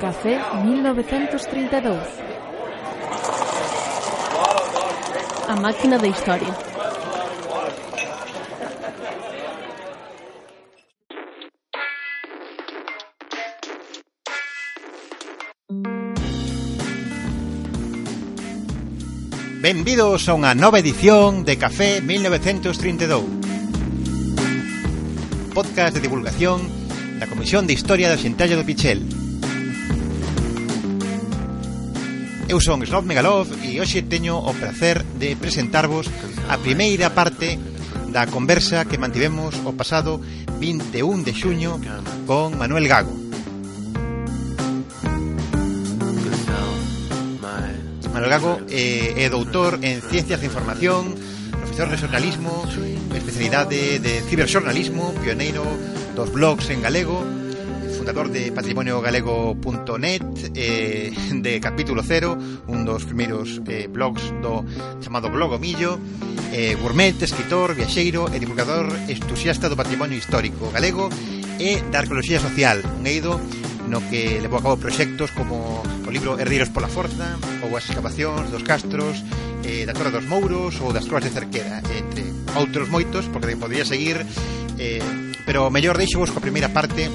Café 1932. A máquina da historia. Benvidos a unha nova edición de Café 1932 Podcast de divulgación da Comisión de Historia da Xentalla do Pichel Eu son Slav Megalov e hoxe teño o placer de presentarvos a primeira parte da conversa que mantivemos o pasado 21 de xuño con Manuel Gago. Manuel Gago é, é doutor en Ciencias da Información, profesor de xornalismo, especialidade de ciberxornalismo, pioneiro dos blogs en galego, fundador de patrimoniogalego.net eh, de Capítulo Cero, un dos primeiros eh, blogs do chamado Blogomillo eh, gourmet, escritor, viaxeiro e divulgador entusiasta do patrimonio histórico galego e da arqueoloxía social. Un eido no que levou a cabo proxectos como o libro Herreiros pola Forza ou as excavacións dos castros eh, da Torre dos Mouros ou das Croas de Cerqueda entre outros moitos, porque podría seguir eh, pero mellor deixo vos coa primeira parte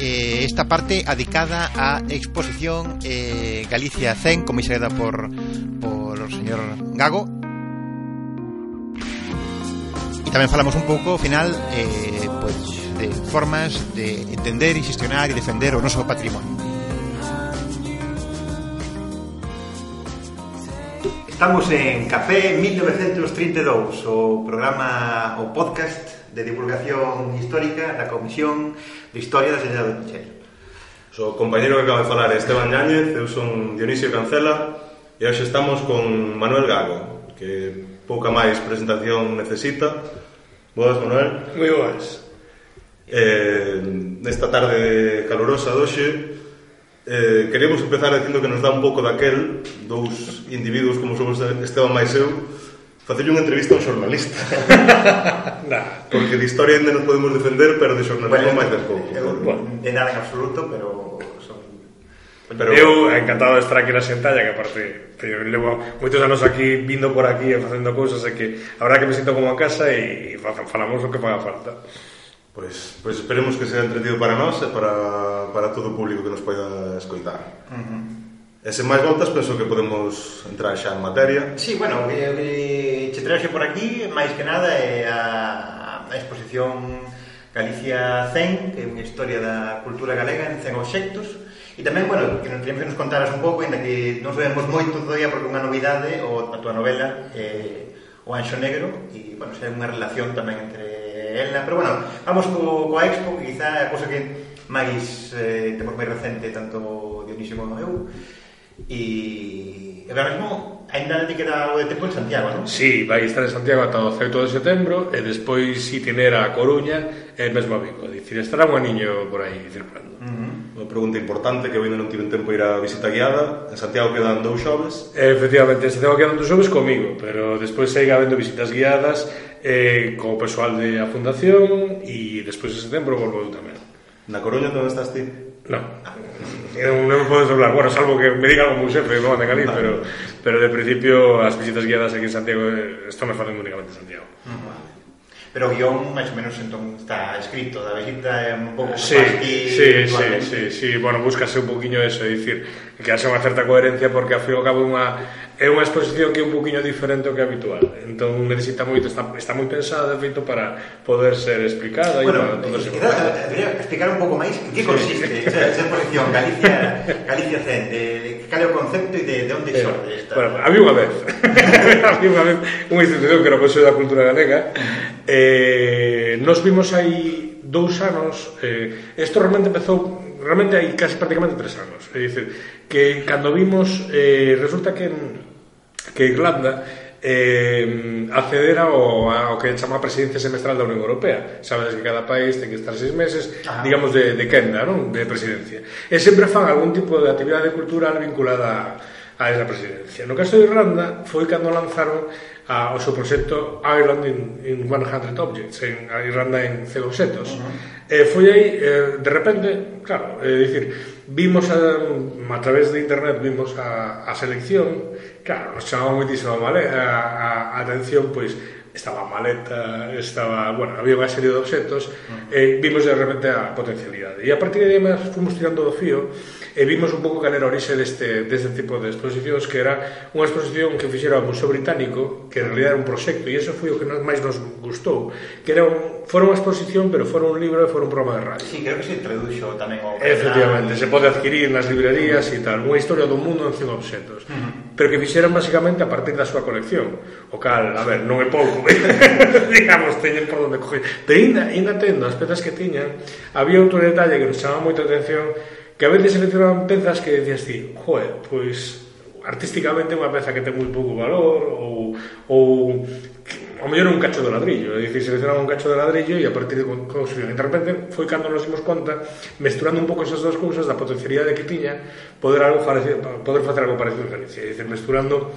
eh, esta parte adicada a exposición eh, Galicia Zen, comisariada por, por o señor Gago. E tamén falamos un pouco, ao final, eh, pues, de formas de entender e xestionar e defender o noso patrimonio. Estamos en Café 1932, o programa, o podcast de Divulgación Histórica da Comisión de Historia da Cidade de So, O compañero que acaba de falar é Esteban Ñáñez, eu son Dionisio Cancela e hoxe estamos con Manuel Gago, que pouca máis presentación necesita. Boas, Manuel. Moi boas. Eh, nesta tarde calurosa doxe, eh, queremos empezar dicindo que nos dá un pouco daquel, dous individuos como somos Esteban máis eu, facerlle unha entrevista a un xornalista. nah. Porque de historia ainda nos podemos defender, pero de xornalismo bueno, máis de pouco. Eu. De nada en absoluto, pero son... Pero... Eu encantado de estar aquí na Xentalla Que aparte que levo moitos anos aquí Vindo por aquí e facendo cousas E que a verdad que me sinto como a casa E falamos o que paga falta Pois, pois esperemos que sea entretido para nós E para, para todo o público que nos poida escoitar uh -huh. E sen máis voltas penso que podemos entrar xa en materia. Sí, bueno, o que, que che traxe por aquí, máis que nada, é a, a exposición Galicia 100, que é unha historia da cultura galega en 100 obxectos, e tamén, bueno, que nos teníamos que nos contaras un pouco, ainda que non sabemos moito todavía porque unha novidade, o, a tua novela, eh, O Anxo Negro, e, bueno, se hai unha relación tamén entre ela, pero, bueno, vamos co, coa Expo, que quizá a cosa que máis, eh, temos máis recente, tanto Dionisio como eu, E, e mesmo ainda te queda algo de tempo en Santiago, non? Sí, vai estar en Santiago ata o 12 de setembro e despois itinera a Coruña e mesmo a Vigo. Dicir, estará un aniño por aí circulando. Uh -huh unha pregunta importante que eu ainda non tiven tempo ir a visita guiada en Santiago quedan dous xoves eh, efectivamente, en Santiago quedan dous xoves comigo pero despois segue habendo visitas guiadas eh, co persoal de a fundación e despois en setembro volvo eu tamén Na Coruña onde estás ti? No. Eh, non. Eu non podo soplar, bueno, salvo que me diga algo moi xefe, non, de Cali, vale. pero, pero de principio as visitas guiadas aquí en Santiago eh, estamos facendo únicamente en Santiago. Mm, vale. Pero o guión, máis ou menos, entón, está escrito da visita é un pouco sí, sí, sí, sí, sí, bueno, búscase un poquinho eso, é dicir, que haxa unha certa coherencia porque ao fin e ao cabo unha é unha exposición que é un poquinho diferente ao que é habitual. Entón necesita moito está, está moi pensada de feito para poder ser explicada bueno, e para poder ser quizás, explicar un pouco máis que consiste esa, esa exposición. Galicia Galicia Zen de, de cal é o concepto e de, de onde eh, xorde esta? bueno, había unha vez. Había unha vez unha institución que era o Consello da Cultura Galega. Eh, nos vimos aí dous anos eh, esto realmente empezou realmente hai casi prácticamente tres anos. É dicir, que cando vimos eh, resulta que en, que Irlanda eh, acceder ao, ao que chama a presidencia semestral da Unión Europea sabes que cada país ten que estar seis meses Ajá. digamos de, de quenda, non? de presidencia e sempre fan algún tipo de actividade cultural vinculada a, a esa presidencia no caso de Irlanda foi cando lanzaron a, o seu proxecto Ireland in, in 100 Objects en a Irlanda en 100 objetos uh -huh. e foi aí, eh, de repente claro, é eh, dicir vimos a, a través de internet vimos a, a selección Claro, chamaba moitísimo a, maleta, a, a, atención, pois, estaba a maleta, estaba, bueno, había unha serie de objetos, uh mm. -huh. e vimos de repente a potencialidade. E a partir de aí fomos tirando do fío, e vimos un pouco cal era orixe deste, deste tipo de exposicións, que era unha exposición que fixera o Museo Británico, que en realidad era un proxecto, e iso foi o que máis nos gustou, que era un, fora unha exposición, pero fora un libro e fora un programa de radio. Sí, creo que se introduxo tamén ao Efectivamente, se pode adquirir nas librerías e tal, unha historia do mundo en 100 objetos. Uh -huh pero que fixeran basicamente a partir da súa colección. O cal, a ver, non é pouco, digamos, teñen por onde coger. Pero ainda, ainda tendo as pezas que tiñan, había outro detalle que nos chamaba moita atención, que a veces seleccionaban pezas que decías ti, joe, pois artísticamente unha peza que ten moi pouco valor ou, ou o mellor un cacho de ladrillo, é dicir, seleccionaban un cacho de ladrillo e a partir de construir. E de repente foi cando nos dimos conta, mesturando un pouco esas dúas cousas da potencialidade que tiña poder algo parecido, poder facer algo parecido en Galicia, é dicir, mesturando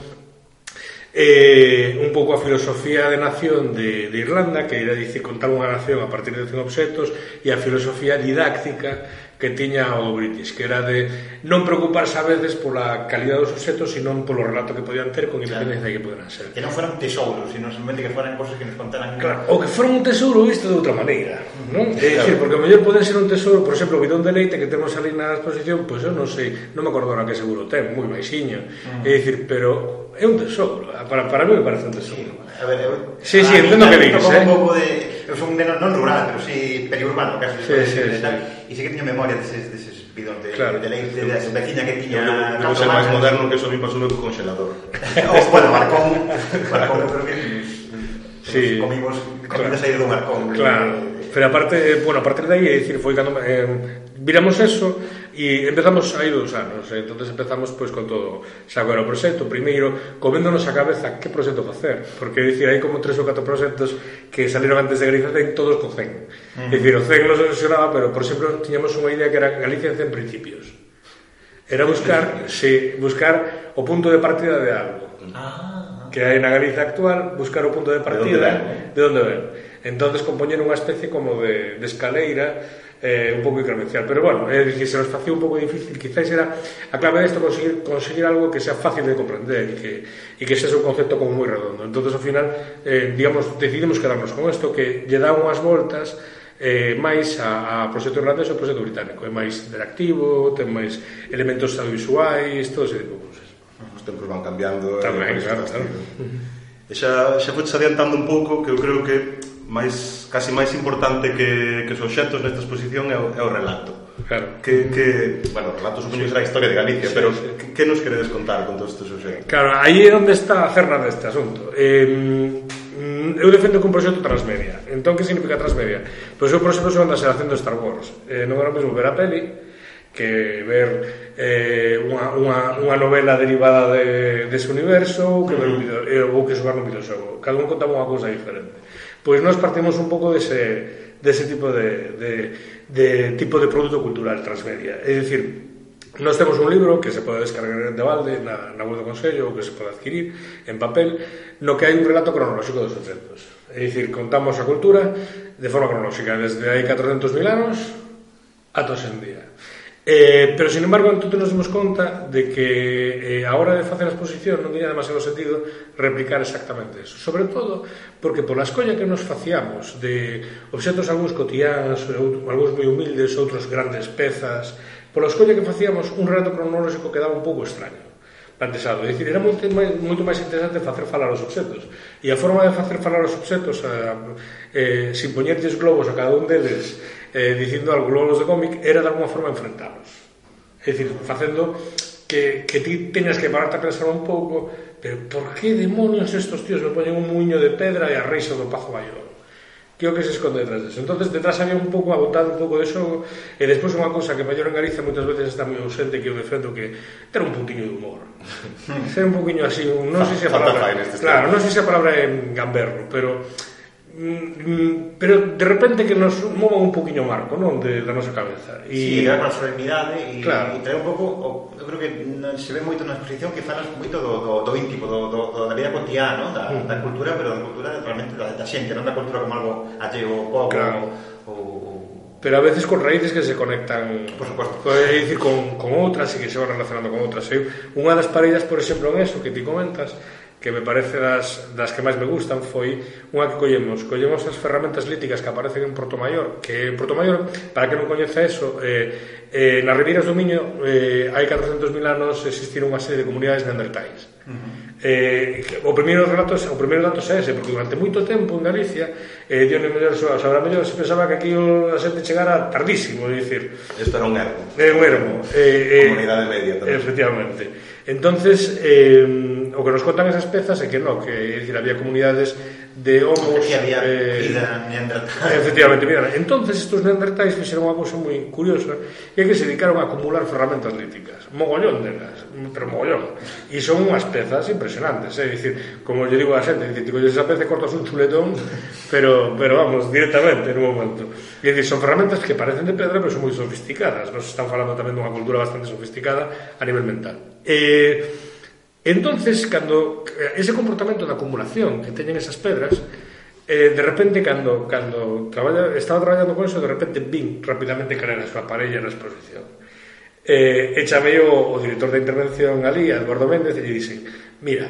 eh, un pouco a filosofía de nación de, de Irlanda, que era dicir contar unha nación a partir de 100 objetos, e a filosofía didáctica que tiña o British, que era de non preocuparse a veces pola calidad dos objetos, sino polo relato que podían ter con independencia claro. que poderan ser. Que non fueran tesouros, sino simplemente que fueran cosas que nos contaran. Claro, o que foran un tesouro visto de outra maneira, non? Sí, claro. decir, porque o mellor poden ser un tesouro, por exemplo, o bidón de leite que temos ali na exposición, pois pues eu non sei, non me acordo ahora que seguro ten, moi baixiño. Uh mm. -huh. É dicir, pero é un tesouro, para, para mí me parece un tesouro. Sí. A ver, eu... Sí, sí, entendo que dices, eh? Un pouco de eu son un neno non rural, pero si sí periurbano, casi sí, sí, sí, tal, sí. e sei que teño memoria deses, deses bidón de, claro, de leite de, de, de que tiña eu, eu, máis moderno que eso mi pasou no congelador ou, bueno, Marcón Marcón, eu creo que sí. comimos comida aí do Marcón claro, pero aparte, bueno, a partir de aí, é dicir, foi cando eh, viramos eso E empezamos aí dous anos, entonces empezamos pois con todo, xa agora o proxecto, primeiro, coméndonos a cabeza que proxecto facer, porque dicir hai como tres ou catro proxectos que saliron antes de Galicia en todos co CEN. Uh -huh. Dicir, o CEN nos ilusionaba, pero por exemplo, tiñamos unha idea que era Galicia en 100 principios. Era buscar, se, buscar o punto de partida de algo. Ah, que hai na Galicia actual, buscar o punto de partida de onde ven. De onde ven. Entonces compoñer unha especie como de, de escaleira eh, un pouco incremencial. Pero bueno, é eh, que se nos facía un pouco difícil, quizáis era a clave desta conseguir, conseguir algo que sea fácil de comprender e que, e que sea un concepto como moi redondo. Entonces, ao final, eh, digamos, decidimos quedarnos con isto, que lle dá unhas voltas eh, máis a, a proxecto irlandés ou proxecto británico. É máis interactivo, ten máis elementos audiovisuais, todo ese tipo de cousas. Os tempos van cambiando. Eh, Tamén, eh, claro, claro. E xa, xa foi adiantando un pouco que eu creo que máis casi máis importante que, que os obxectos nesta exposición é o, é o relato. Claro. Que, que, bueno, relato supoño que será a historia de Galicia, sí, pero sí. Que, que nos queredes contar con todos estes obxectos? Claro, aí é onde está a cerna deste asunto. Eh, eu defendo que un proxecto transmedia. Entón, que significa transmedia? Pois pues, eu, por exemplo, son da xeración do Star Wars. Eh, non era o mesmo ver a peli, que ver eh, unha, unha, unha novela derivada de, dese universo ou que, ver un video, eh, ou que xogar un videoxogo. Cada un contaba unha cousa diferente. Pois nós partimos un pouco dese, dese tipo de, de, de tipo de produto cultural transmedia. É dicir, Nós temos un libro que se pode descargar de balde na, na web do que se pode adquirir en papel no que hai un relato cronolóxico dos objetos. É dicir, contamos a cultura de forma cronolóxica desde hai 400.000 anos ata hoxe en día. Eh, pero, sin embargo, entón nos dimos conta de que eh, a hora de facer a exposición non tiña demasiado sentido replicar exactamente eso. Sobre todo porque pola escolla que nos faciamos de obxetos algúns cotiáns, algúns moi humildes, outros grandes pezas, pola escolla que facíamos un relato cronolóxico quedaba un pouco extraño plantexado. É dicir, era moito máis, moito máis interesante facer falar os obxetos. E a forma de facer falar os obxetos, eh, eh, sin poñerlles globos a cada un deles, eh, dicindo algo globos de cómic era de alguma forma enfrentalos é dicir, facendo que, que ti teñas que pararte a pensar un pouco pero por que demonios estos tíos me poñen un muño de pedra e a reixa do pazo maior que o que se esconde detrás deso. Entonces detrás había un pouco agotado un pouco de eso e despois unha cousa que maior en Galicia moitas veces está moi ausente que eu defendo que ter un puntiño de humor. ser un poquinho así, non sei se a palabra. Claro, non sei se a palabra é gamberro, pero Mm, mm, pero de repente que nos movan un poquinho o marco, non, de, da nosa cabeza. E sí, da nosa solemnidade e claro. e trae un pouco, o, eu creo que se ve moito na exposición que falas moito do, do, do íntimo, do, do, do da vida cotiá, non? Da, mm. da cultura, pero da cultura realmente da, da xente, non da cultura como algo alleo, pobo, claro. ou pero a veces con raíces que se conectan por supuesto pois, é dicir, con, con outras e que se van relacionando con outras eu, unha das parellas, por exemplo, en eso que ti comentas que me parece das, das que máis me gustan foi unha que collemos. Collemos as ferramentas líticas que aparecen en Porto Maior que en Porto Maior, para que non coñece eso eh, eh, nas Ribeiras do Miño eh, hai 400.000 anos existiron unha serie de comunidades neandertais. Uh -huh Eh, o primeiro relato, o primeiro dato é ese, porque durante moito tempo en Galicia eh, dio mellor, o mellor se pensaba que aquí a xente chegara tardísimo, é dicir, isto era un ermo. É eh, un ermo. Eh, eh, Comunidade media tamén. Efectivamente. Entonces, eh, o que nos contan esas pezas é que no, que é dicir, había comunidades de homos... Que había eh, vida neandertal. Efectivamente, mira, entonces estos neandertais fixeron unha cousa moi curiosa que é que se dedicaron a acumular ferramentas líticas, mogollón delas, pero mogollón. E son unhas pezas impresionantes, eh, é dicir, como lle digo a xente, dicir, ti esa peza cortas un chuletón, pero, pero vamos, directamente, no momento. E dicir, son ferramentas que parecen de pedra, pero son moi sofisticadas. Nos están falando tamén dunha cultura bastante sofisticada a nivel mental. Eh, Entonces, cando eh, ese comportamento da acumulación que teñen esas pedras, eh, de repente, cando, cando traballa, estaba traballando con eso, de repente vin rapidamente caer a súa parella na exposición. Eh, échame o, o director de intervención ali, Eduardo Méndez, e lle dixen, mira,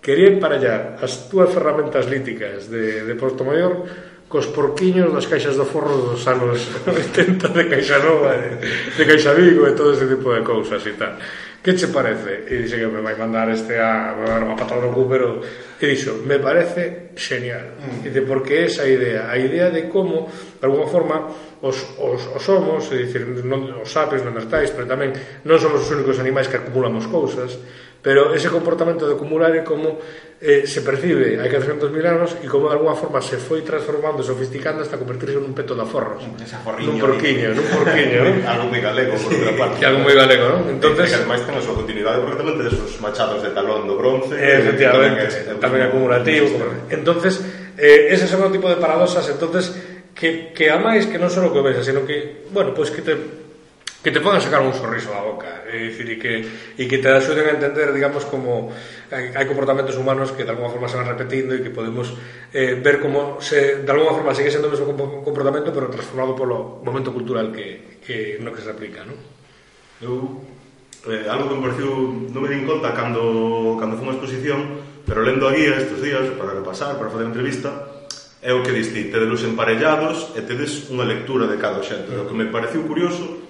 quería emparallar as túas ferramentas líticas de, de Porto Maior cos porquiños das caixas do forro dos anos 80 de Caixa Nova, de, de Caixa Vigo e todo ese tipo de cousas e tal que che parece? E dixe que me vai mandar este a, a, unha patada no cu, pero E dixo, me parece genial. Mm. Dice, porque esa idea, a idea de como, de alguma forma, os, os, os homos, é dicir, non, os sapiens, neandertais, pero tamén non somos os únicos animais que acumulamos cousas, pero ese comportamento de acumular é como eh, se percibe hai 400.000 anos e como de alguma forma se foi transformando, sofisticando hasta convertirse nun peto de aforros mm, nun porquiño, nun porquiño algo moi galego, por outra parte algo moi galego, non? Entonces... Que ademais ten a súa continuidade porque tamén tedes os machados de talón do bronce eh, efectivamente, también acumulativo. Entonces, eh, ese es otro tipo de paradoxas. Entonces, que, que amáis que non só que ves, sino que, bueno, pois pues que te que te podan sacar un sorriso da boca é dicir, e, que, e que te axuden a entender digamos como hai, hai comportamentos humanos que de alguma forma se van repetindo e que podemos eh, ver como se, de alguna forma sigue sendo o mesmo comportamento pero transformado polo momento cultural que, que no que se aplica ¿no? Eu, eh, algo que me pareceu non me din conta cando, cando foi unha exposición Pero lendo a guía estes días, para repasar, para fazer entrevista, é o que diste, tedelos emparellados e tedes unha lectura de cada xente. O que me pareceu curioso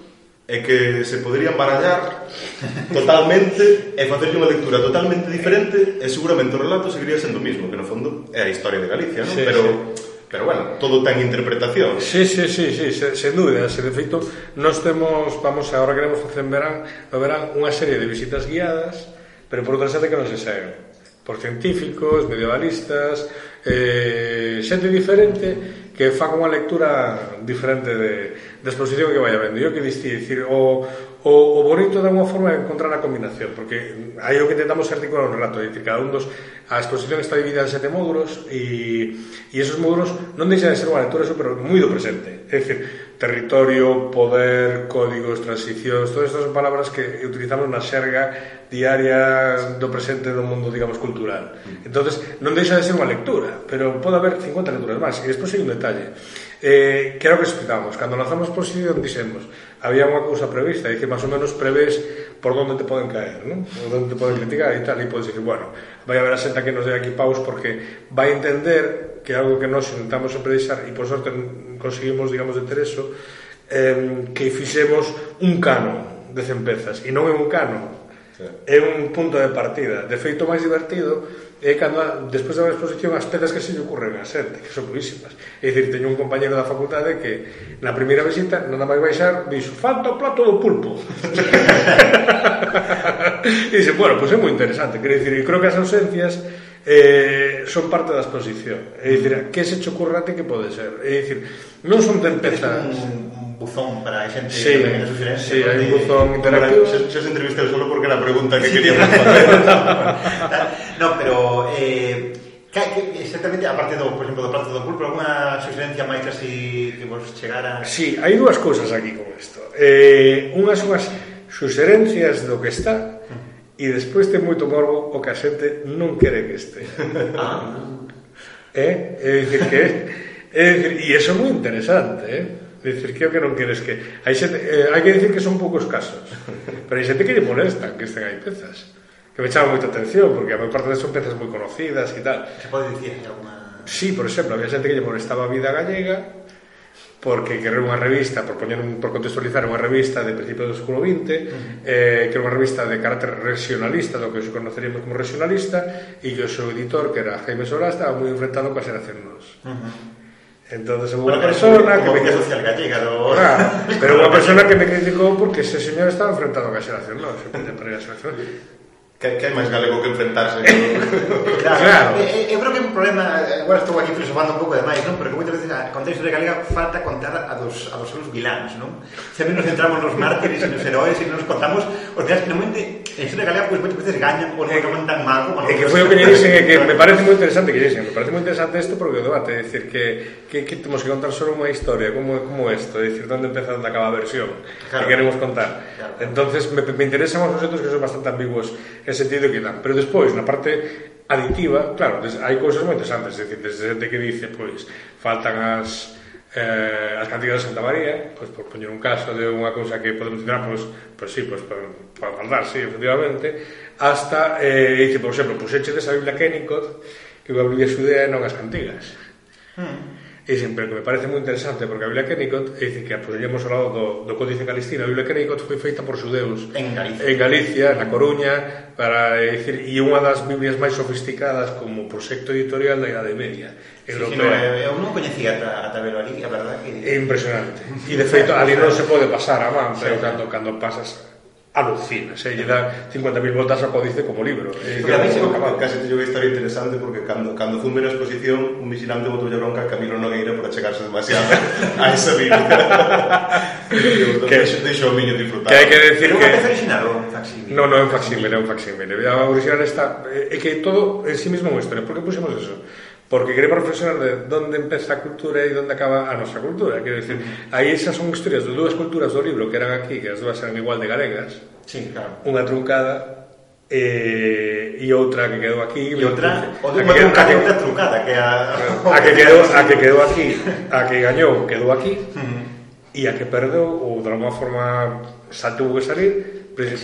é que se poderían barallar totalmente e facerlle unha lectura totalmente diferente e seguramente o relato seguiría sendo o mismo, que no fondo é a historia de Galicia, non? Sí, pero sí. Pero bueno, todo ten interpretación. Sí, sí, sí, sí, sen, sen dúbida, se de feito nós temos, vamos, agora queremos facer en verán, no verán unha serie de visitas guiadas, pero por outra xente que non se saen por científicos, medievalistas, eh, xente diferente que fan unha lectura diferente de, de exposición que vai vendo. Eu que diste, dicir, o, o, o bonito de unha forma é encontrar a combinación, porque aí o que tentamos articular un relato, dicir, cada un dos, a exposición está dividida en sete módulos e, e esos módulos non deixan de ser unha lectura super moi do presente. É dicir, territorio, poder, códigos, transicións, todas estas palabras que utilizamos na xerga diaria do presente do mundo, digamos, cultural. Mm. entonces non deixa de ser unha lectura, pero pode haber 50 lecturas máis. E despois hai un detalle. Eh, que era o que explicamos. Cando lanzamos posición, dixemos, había unha cousa prevista, e que máis ou menos prevés por onde te poden caer, ¿no? por onde te poden criticar e tal, e podes dicir, bueno, vai haber a xenta que nos dé aquí paus porque vai entender que é algo que nós intentamos sempre deixar e por sorte conseguimos, digamos, de ter eso, eh, que fixemos un cano de cempezas e non é un cano é un punto de partida. De feito, máis divertido é cando, despois da exposición, as pedas que se lle ocurren a xente, que son buísimas. É dicir, teño un compañero da facultade que na primeira visita, nada máis baixar, dixo, falta o plato do pulpo. e dixe, bueno, pois pues é moi interesante. Quer dicir, e creo que as ausencias eh, son parte da exposición. É dicir, que se cho currate que pode ser. É dicir, non son tempezas... Un, un buzón para a xente sí, que venga suxerencia. Sí, hai un buzón interactivo. Xa se entrevistou solo porque era a pregunta que sí. quería facer. no, pero... Eh, Exactamente, aparte do, por exemplo, do plato do pulpo, alguna sugerencia máis así que vos chegara? Sí, hai dúas cousas aquí con isto. Eh, unhas son as sugerencias do que está E despois ten moito morbo o que a xente non quere que este. Ah. Eh? É dicir que... É dicir, e iso é moi interesante, eh? É dicir, que o que non queres que... Hai xente, eh, hai que dicir que son poucos casos. Pero hai xente que lle molesta que estén aí pezas. Que me chama moita atención, porque a maior parte son pezas moi conocidas e tal. Se pode dicir alguna... Sí, por exemplo, había xente que lle molestaba a vida gallega porque que era unha revista, por poñer un, por contextualizar unha revista de principios do século XX, uh -huh. eh, que era unha revista de carácter regionalista, do que se conoceríamos como regionalista, e que o seu editor, que era Jaime Solá, estaba moi enfrentado coa xeración nos. Uh -huh. Entonces hubo bueno, una persona que me social gallega, do... ah, pero unha persona que me criticou porque ese señor estaba enfrentado coa xeración, nos. se para a xeración. Que, que hai máis galego que enfrentarse claro, claro. Eh, eh, eu creo que é un problema agora estou aquí filosofando un pouco demais non? pero que moitas veces a contexto de galega falta contar a dos, a dos seus vilanos non? sempre nos centramos nos mártires e nos heróis e nos contamos os días que normalmente a historia galega pois moitas veces gañan ou non eh, acaban tan mal como eh, é que foi o que lle dixen é que me parece moi interesante que dixen me parece moi interesante isto porque o debate é dicir que, que, que temos que contar só unha historia como, como isto é dicir onde empeza onde acaba a versión claro. que queremos contar claro. entonces me, me interesan os conceptos que son bastante ambiguos nese sentido que dan. Pero despois, na parte aditiva, claro, des, hai cousas moi interesantes, é dicir, desde xente que dice, pois, faltan as eh, as cantigas de Santa María, pois, por poñer un caso de unha cousa que podemos citar, ah, pois, pois sí, pois, pois, pois para, para faltar, sí, efectivamente, hasta, eh, dice, por exemplo, pois puxeche desa Biblia Kénicot, que é unha Biblia xudea e non as cantigas. Hmm que dicen, pero que me parece moi interesante porque a Biblia Kennicott, e dicir que apoderíamos ao lado do, do Códice Calistino, a Biblia Kennicott foi feita por xudeus en Galicia, en Galicia na Coruña para decir, e unha das Biblias máis sofisticadas como proxecto editorial da Idade Media europea. Sí, eu non coñecía a, a tabela ali, a verdad que... É impresionante. E de feito, ali non se pode pasar a man, pero sí. cando, cando pasas alucina, se lle dá 50.000 voltas ao códice como libro. Eh, a mí se me case te llevei historia interesante porque cando, cando fume na exposición un vigilante botou bronca a Camilo Nogueira por achegarse demasiado a esa biblia. que deixou o miño disfrutar. Que hai que decir que... No, no é un facsímile, é un facsímile. A original está... É que todo en sí mesmo é unha historia. Por que puxemos eso? porque queremos reflexionar de onde empeza a cultura e onde acaba a nosa cultura. Quero dicir, aí esas son historias de dúas culturas do libro que eran aquí, que as dúas eran igual de galegas. Sí, claro. Unha truncada eh, e outra que quedou aquí. E outra, ou de unha que, outra truncada, que a... A que quedou, a que quedou aquí, a que gañou quedou aquí, uh -huh. e a que perdeu, ou de alguma forma, xa tuvo que salir,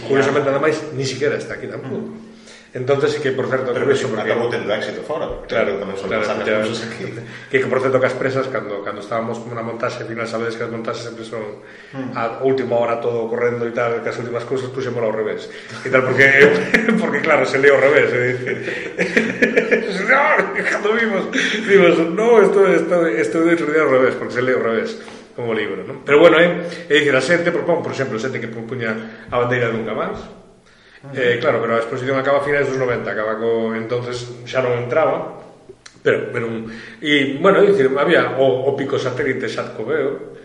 curiosamente nada máis, ni siquiera está aquí tampouco. Uh -huh. Entonces, que por certo... Pero eso, porque... acabou tendo éxito fora, claro, tamén son claro, ya, que, que, que, por certo, que as presas, cando, cando estábamos na montaxe, al final sabedes que as montaxes sempre son mm. a última hora todo correndo e tal, que as últimas cousas puxemos ao revés. E tal, porque, porque claro, se leo ao revés, e dice... no, ah, cando vimos, vimos, no, isto isto isto de ao revés, porque se leo ao revés como libro, non? Pero bueno, é, eh, é dicir, a xente propón, por exemplo, a xente que propuña a bandeira nunca máis, Eh, claro, pero a exposición acaba a finais dos 90, acaba co... entonces xa non entraba, pero, pero un... e, bueno, dicir, había o, o pico satélite Xatcoveo,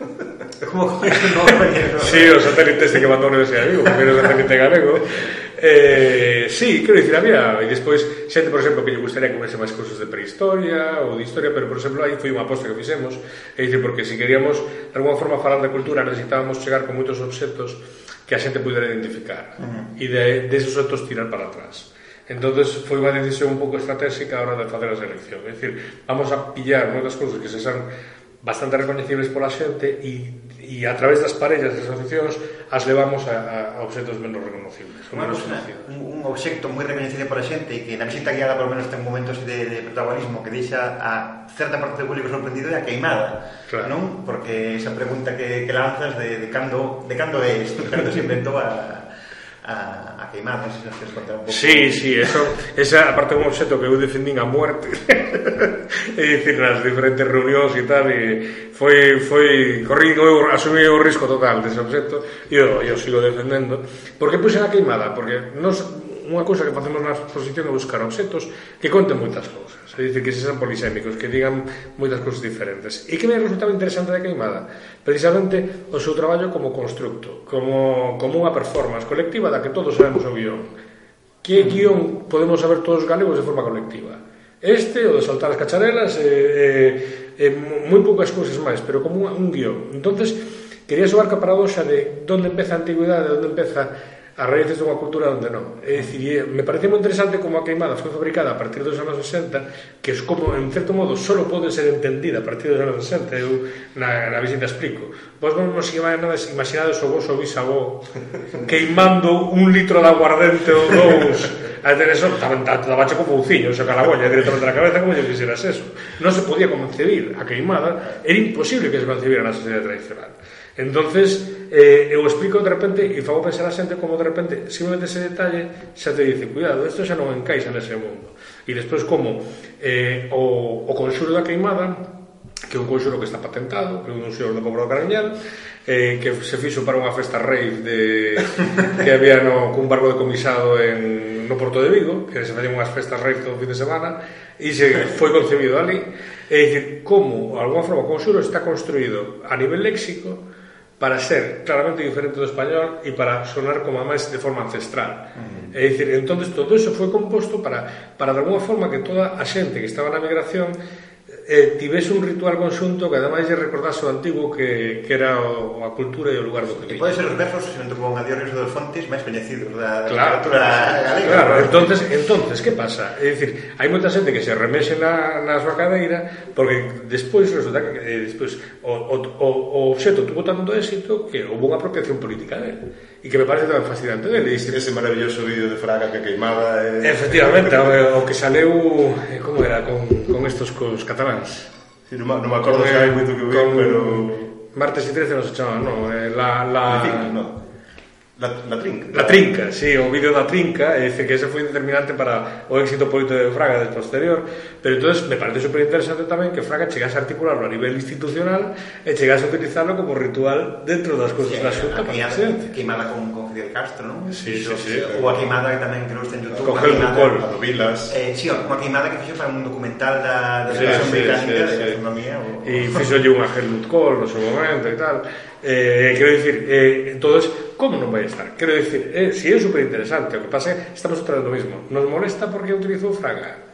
Como no, non Sí, o satélite este que mandou a Universidade de Vigo, primeiro satélite galego. Eh, sí, quero dicir, había, e despois xente, por exemplo, que lle gustaría que houvese máis cursos de prehistoria ou de historia, pero, por exemplo, aí foi unha aposta que fixemos, e dicir, porque se si queríamos, de alguma forma, falar da cultura, necesitábamos chegar con moitos obxectos que a xente pudera identificar, e de, de esos obxectos tirar para atrás. Entonces foi unha decisión un pouco estratégica a hora de facer a selección. É dicir, vamos a pillar moitas cousas que se san bastante recoñecibles pola xente e, e a través das parellas das asociacións as levamos a, a obxectos menos reconocibles. Bueno, menos un, un obxecto moi reconhecido para a xente e que na visita guiada por menos ten momentos de, de protagonismo que deixa a certa parte do público sorprendido e a queimada, claro. non? Porque esa pregunta que, que lanzas de, de cando de cando é isto, cando se inventou a, a, a queimar, non sei se queres contar un pouco. Sí, sí, eso, esa aparte un obxecto que eu defendín a muerte e dicir nas diferentes reunións e tal e foi, foi corrido, eu asumí o risco total dese obxecto e eu, eu sigo defendendo porque puxen a queimada, porque nos unha cousa que facemos na exposición é buscar obxetos que conten moitas cousas, é dicir, que sexan polisémicos, que digan moitas cousas diferentes. E que me resultaba interesante da Queimada? Precisamente o seu traballo como constructo, como, como unha performance colectiva da que todos sabemos o guión. Que mm. guión podemos saber todos os galegos de forma colectiva? Este, o de saltar as cacharelas, eh, eh, eh, moi poucas cousas máis, pero como un, un guión. entonces quería sobar que a paradoxa de onde empeza a antigüidade, onde empeza As raíces dunha cultura onde non. É dicir, me parece moi interesante como a queimada foi fabricada a partir dos anos 60, que es como, en certo modo, só pode ser entendida a partir dos anos 60. Eu na, na visita explico. Vos non nos imaginades, imaginades o vos o bisavó queimando un litro de aguardente ou dous a ter eso, tamén tanto da bacha como buciño, saca la directamente na cabeza como lle quisieras eso. Non se podía concebir a queimada, era imposible que se concebira na sociedade tradicional. Entonces, eh, eu explico de repente e fago pensar a xente como de repente simplemente ese detalle xa te dice cuidado, isto xa non encaixa nese mundo e despois como eh, o, o conxuro da queimada que é un conxuro que está patentado que é un xuro do Cobro Carañal eh, que se fixo para unha festa rave de, que había no, cun barco decomisado en, no Porto de Vigo que se facían unhas festas rave todo o fin de semana e se foi concebido ali e dicir, como, de alguma forma, o conxuro está construído a nivel léxico para ser claramente diferente do español e para sonar como a máis de forma ancestral. Uh -huh. É dicir, entonces todo iso foi composto para, para de alguna forma que toda a xente que estaba na migración eh, tivese un ritual conxunto que ademais lle recordase o antigo que, que era o, a cultura e o lugar do que viña. Pois Pode ser os versos, se non te pongo a Dios dos Fontes, máis coñecidos da claro, literatura galega. Claro, entonces, entonces que pasa? É dicir, hai moita xente que se remexe na, na súa cadeira porque despois resulta que eh, despois, o, o, o, o obxeto tuvo tanto éxito que houve unha apropiación política dele e que me parece tamén fascinante dele. Ese, ese maravilloso vídeo de Fraga que queimaba... Eh... Efectivamente, o, o que saleu, eh, como era, con, con estos cos catalanes Games. Sí, non, non me acordo xa hai moito que o con... pero... Martes e 13 non se chama, non, eh, la... la... No. La, la trinca. La trinca, sí, o vídeo da trinca, e dice que ese foi determinante para o éxito político de Fraga del posterior, pero entonces me parece super interesante tamén que Fraga chegase a articularlo a nivel institucional eh, e chegase a utilizarlo como ritual dentro das cousas sí, da xunta. Que, ¿eh? que mala con, con Fidel Castro, non? Sí, sí, sí, ou a queimada que tamén que está en Youtube. Coge o Lucol, a do Vilas. Eh, sí, unha queimada que fixo para un documental da, da sí, sí, británica sí, sí, de gastronomía. O... E fixo lle unha Helmut Kohl no seu momento e tal. Eh, quero dicir, eh, entonces, como non vai estar? Quero dicir, eh, si é superinteresante, o que pasa é estamos outra vez no mismo. Nos molesta porque utilizou Fraga.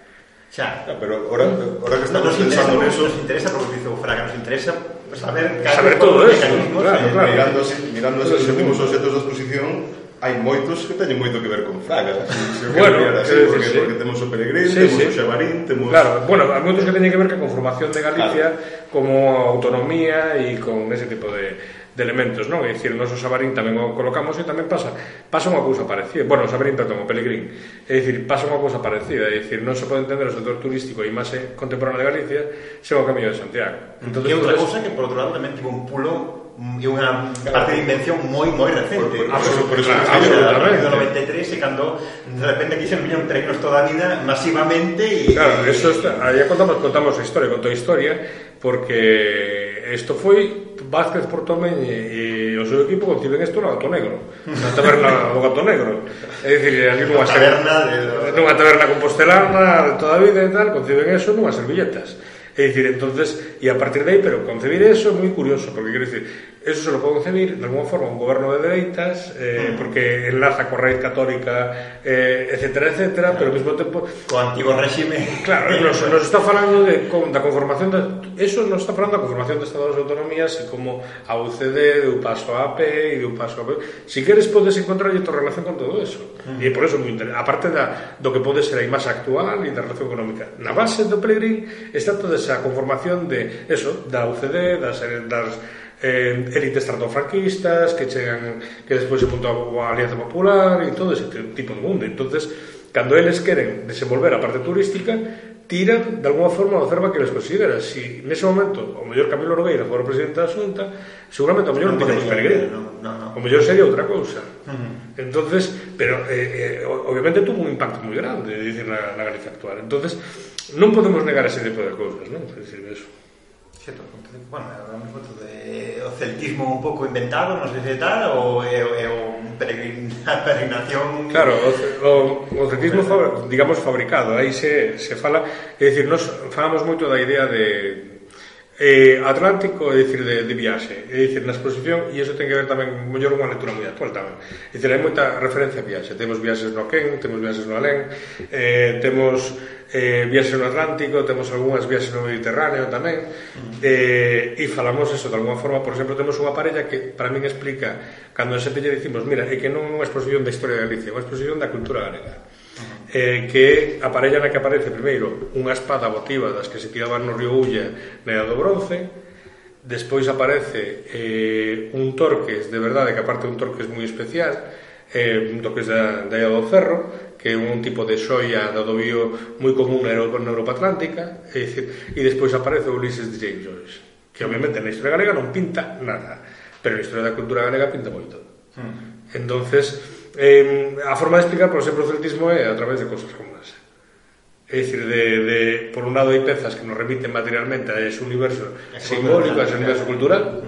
Xa. No, ah, pero ahora, ahora que estamos no, nos pensando en neso... Nos interesa porque utilizou fraga, nos interesa saber, saber todo eso claro, eh, claro. mirando, mirando esos últimos objetos de exposición hai moitos que teñen moito que ver con Fraga se bueno, así, porque, sí. porque temos o Peregrino, sí, temos sí. o Xabarín temos... claro, bueno, hai moitos que teñen que ver que con formación de Galicia claro. como autonomía e con ese tipo de de elementos, non? É dicir, o o Sabarín tamén o colocamos e tamén pasa pasa unha cousa parecida. Bueno, o Sabarín, perdón, o Pelegrín. É dicir, pasa unha cousa parecida, é dicir, non se pode entender o sector turístico e imaxe contemporánea de Galicia sen o Camiño de Santiago. Entonces, e outra cousa que por outro lado tamén tivo un pulo e unha parte de invención moi moi recente. Absolutamente. No 93 e cando de repente aquí se viñeron treinos toda a vida masivamente e Claro, eso está, aí contamos contamos a historia, contou a historia porque isto foi Vázquez Portomeñe e o seu equipo conciben isto no Gato Negro na taberna do Gato Negro. É dicir, ali nunha taberna de... nunha taberna compostelana de toda a vida e tal, conciben eso nunhas servilletas É dicir, entonces, e a partir de aí, pero concebir eso é moi curioso, porque quero dicir, Eso se lo pode concebir, de alguma forma, un goberno de dereitas, eh, mm. porque enlaza coa raíz católica, eh, etcétera, etcétera, claro. pero ao mesmo tempo... Co antigo réxime... Claro, nos, nos está falando de, con, da conformación... De, eso nos está falando da conformación de Estados de Autonomías e como a UCD, de paso a AP e de paso a AP... Si queres, podes encontrar tu relación con todo eso. Mm. E por eso, moi interesante. Aparte da, do que pode ser a imaxe actual e da relación económica. Na base do Pelegrín está toda esa conformación de eso, da UCD, das, das eh, élites tratofranquistas que chegan que despois se apuntou a Alianza Popular e todo ese tipo de mundo entonces cando eles queren desenvolver a parte turística tiran de alguma forma o cerva que les considera si nese momento o mellor Camilo Nogueira fora presidente da Xunta seguramente o mellor non, non tiñamos Peregrino no, no, no. o mellor sería outra cousa uh -huh. entonces pero eh, eh, obviamente tuvo un impacto moi grande dicir, na, na Galicia actual entonces non podemos negar ese tipo de cousas non? É dicir, eso 100.5, bueno, ahora mismo todo de o celtismo un pouco inventado, non sei se tal, ou é, é o peregrin, peregrinación... Claro, o, o, o celtismo, digamos, fabricado, aí se, se fala, é dicir, nos falamos moito da idea de eh, atlántico, é dicir, de, de viaxe, é dicir, na exposición, e iso ten que ver tamén, mellor unha lectura moi actual tamén, é dicir, hai moita referencia a viaxe, temos viaxes no Ken, temos viaxes no Alén, eh, temos eh, viaxes no Atlántico, temos algunhas viaxes no Mediterráneo tamén, eh, e falamos eso de alguma forma, por exemplo, temos unha parella que para min explica, cando a xente lle dicimos, mira, é que non é unha exposición da historia de Galicia, é unha exposición da cultura galega, eh, que a parella na que aparece primeiro unha espada votiva das que se tiraban no río Ulla na Edad do Bronce, despois aparece eh, un torques, de verdade que aparte un torques moi especial, eh, un torques da, da Edad do Ferro, que é un tipo de xoia da do bio moi común na Europa, na Europa Atlántica, e, e despois aparece o Ulises de James Joyce, que obviamente na historia galega non pinta nada, pero na historia da cultura galega pinta moito. Mm. Entonces, eh, a forma de explicar, por exemplo, o celtismo é a través de cousas comunas. É dicir, de, de, por un lado hai pezas que nos remiten materialmente a ese universo es simbólico, a ese universo cultural,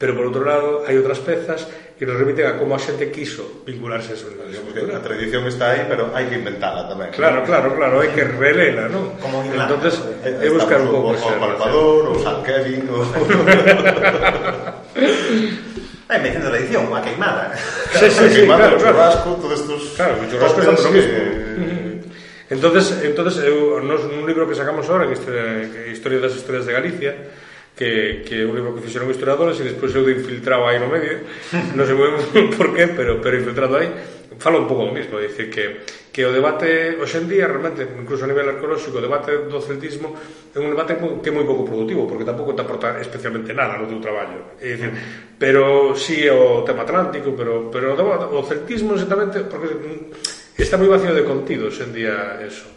pero por outro lado hai outras pezas que nos remiten a como a xente quiso vincularse a ese universo Digamos cultural. A tradición está aí, pero hai que inventala tamén. Claro, claro, claro, hai que relela, non? Como Entonces, é buscar un pouco... O, o Palpador, o San Kevin, o... Eh, Vai metendo edición, a queimada. Sí, sí, sí, claro, claro. churrasco, todos estos... Claro, o churrasco é lo mismo. Entonces, entonces eu, nos, un libro que sacamos ahora, que eh, historia, que historia das historias de Galicia, que, que é un libro que fixeron historiadores e despois eu de infiltrado aí no medio non sei moi por qué, pero, pero infiltrado aí falo un pouco o mismo, dicir que, que o debate hoxendía realmente, incluso a nivel arqueolóxico, o debate do celtismo é un debate que é moi pouco productivo, porque tampouco te aporta especialmente nada no teu traballo. É dicir, pero si sí, o tema atlántico, pero, pero o, debate, o celtismo exactamente, porque está moi vacío de contido hoxendía eso.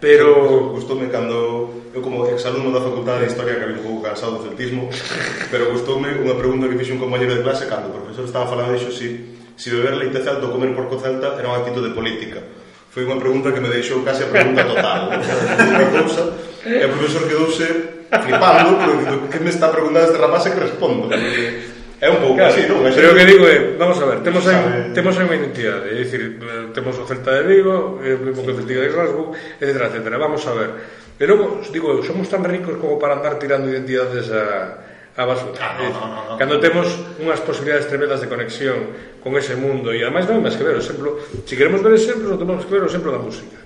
Pero gustoume cando eu como exalumno da Facultade de Historia que un pouco cansado do celtismo, pero gustoume unha pregunta que fixe un compañero de clase cando o profesor estaba falando dixo si si beber leite celta ou comer porco celta era unha actitude política. Foi unha pregunta que me deixou case a pregunta total. Unha cousa, e o profesor quedouse flipando, porque que me está preguntando este rapaz e que respondo. Porque É un pouco claro, así, non? Pero o que digo é, vamos a ver, temos aí, temos aí unha identidade, é dicir, eh, temos o Celta de Vigo, é o mesmo que o Celta de Glasgow, etc, etc. Vamos a ver. E logo, digo, somos tan ricos como para andar tirando identidades a, a basura. Ah, no, no, no, no. Cando temos unhas posibilidades tremendas de conexión con ese mundo e ademais non máis que ver o exemplo, se si queremos ver exemplos, non temos que ver o exemplo da música.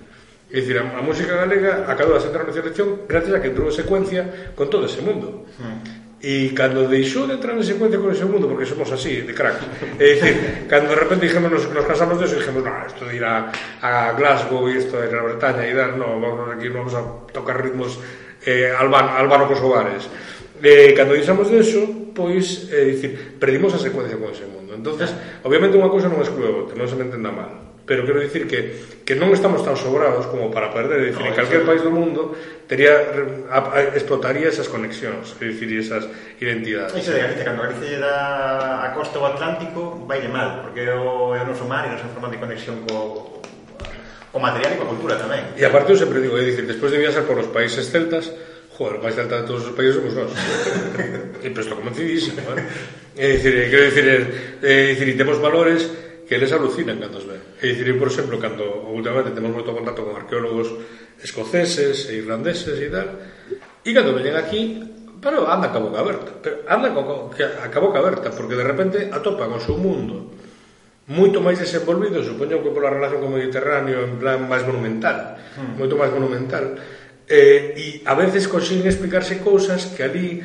É dicir, a, a música galega acabou de sentar na selección gracias a que entrou en secuencia con todo ese mundo. Mm. E cando deixou de entrar en secuencia con ese mundo, porque somos así, de crack, é dicir, cando de repente dijemos, nos, nos casamos deso, dijemos, no, isto de ir a, a Glasgow e isto de ir a Bretaña e dar, no, vamos aquí, vamos a tocar ritmos eh, albano, albano-kosovares. Eh, cando deixamos deso, pois, é dicir, perdimos a secuencia con ese mundo. entonces obviamente unha cousa non exclue a outra, non se me entenda mal pero quero dicir que, que non estamos tan sobrados como para perder, é dicir, no, en calquer país do mundo tería, a, a, explotaría esas conexións, é dicir, esas identidades. Iso de Galicia, cando Galicia da a costa do Atlántico, vai de mal, porque é o, é o noso mar e nosa forma de conexión co, co material e coa cultura tamén. E aparte eu sempre digo, é dicir, despois de viaxar por os países celtas, joder, máis celta de todos os países somos nós. e pero isto como conocidísimo, eh? É dicir, quero dicir, é, é dicir, temos valores que eles alucinan cando os ven. É dicir, por exemplo, cando últimamente temos moito contacto con arqueólogos escoceses e irlandeses e tal, e cando veñen aquí, pero anda a boca aberta, pero anda con, a boca aberta, porque de repente atopan o seu mundo moito máis desenvolvido, supoño que pola relación con o Mediterráneo, en plan máis monumental, hmm. moito máis monumental, eh, e a veces consiguen explicarse cousas que ali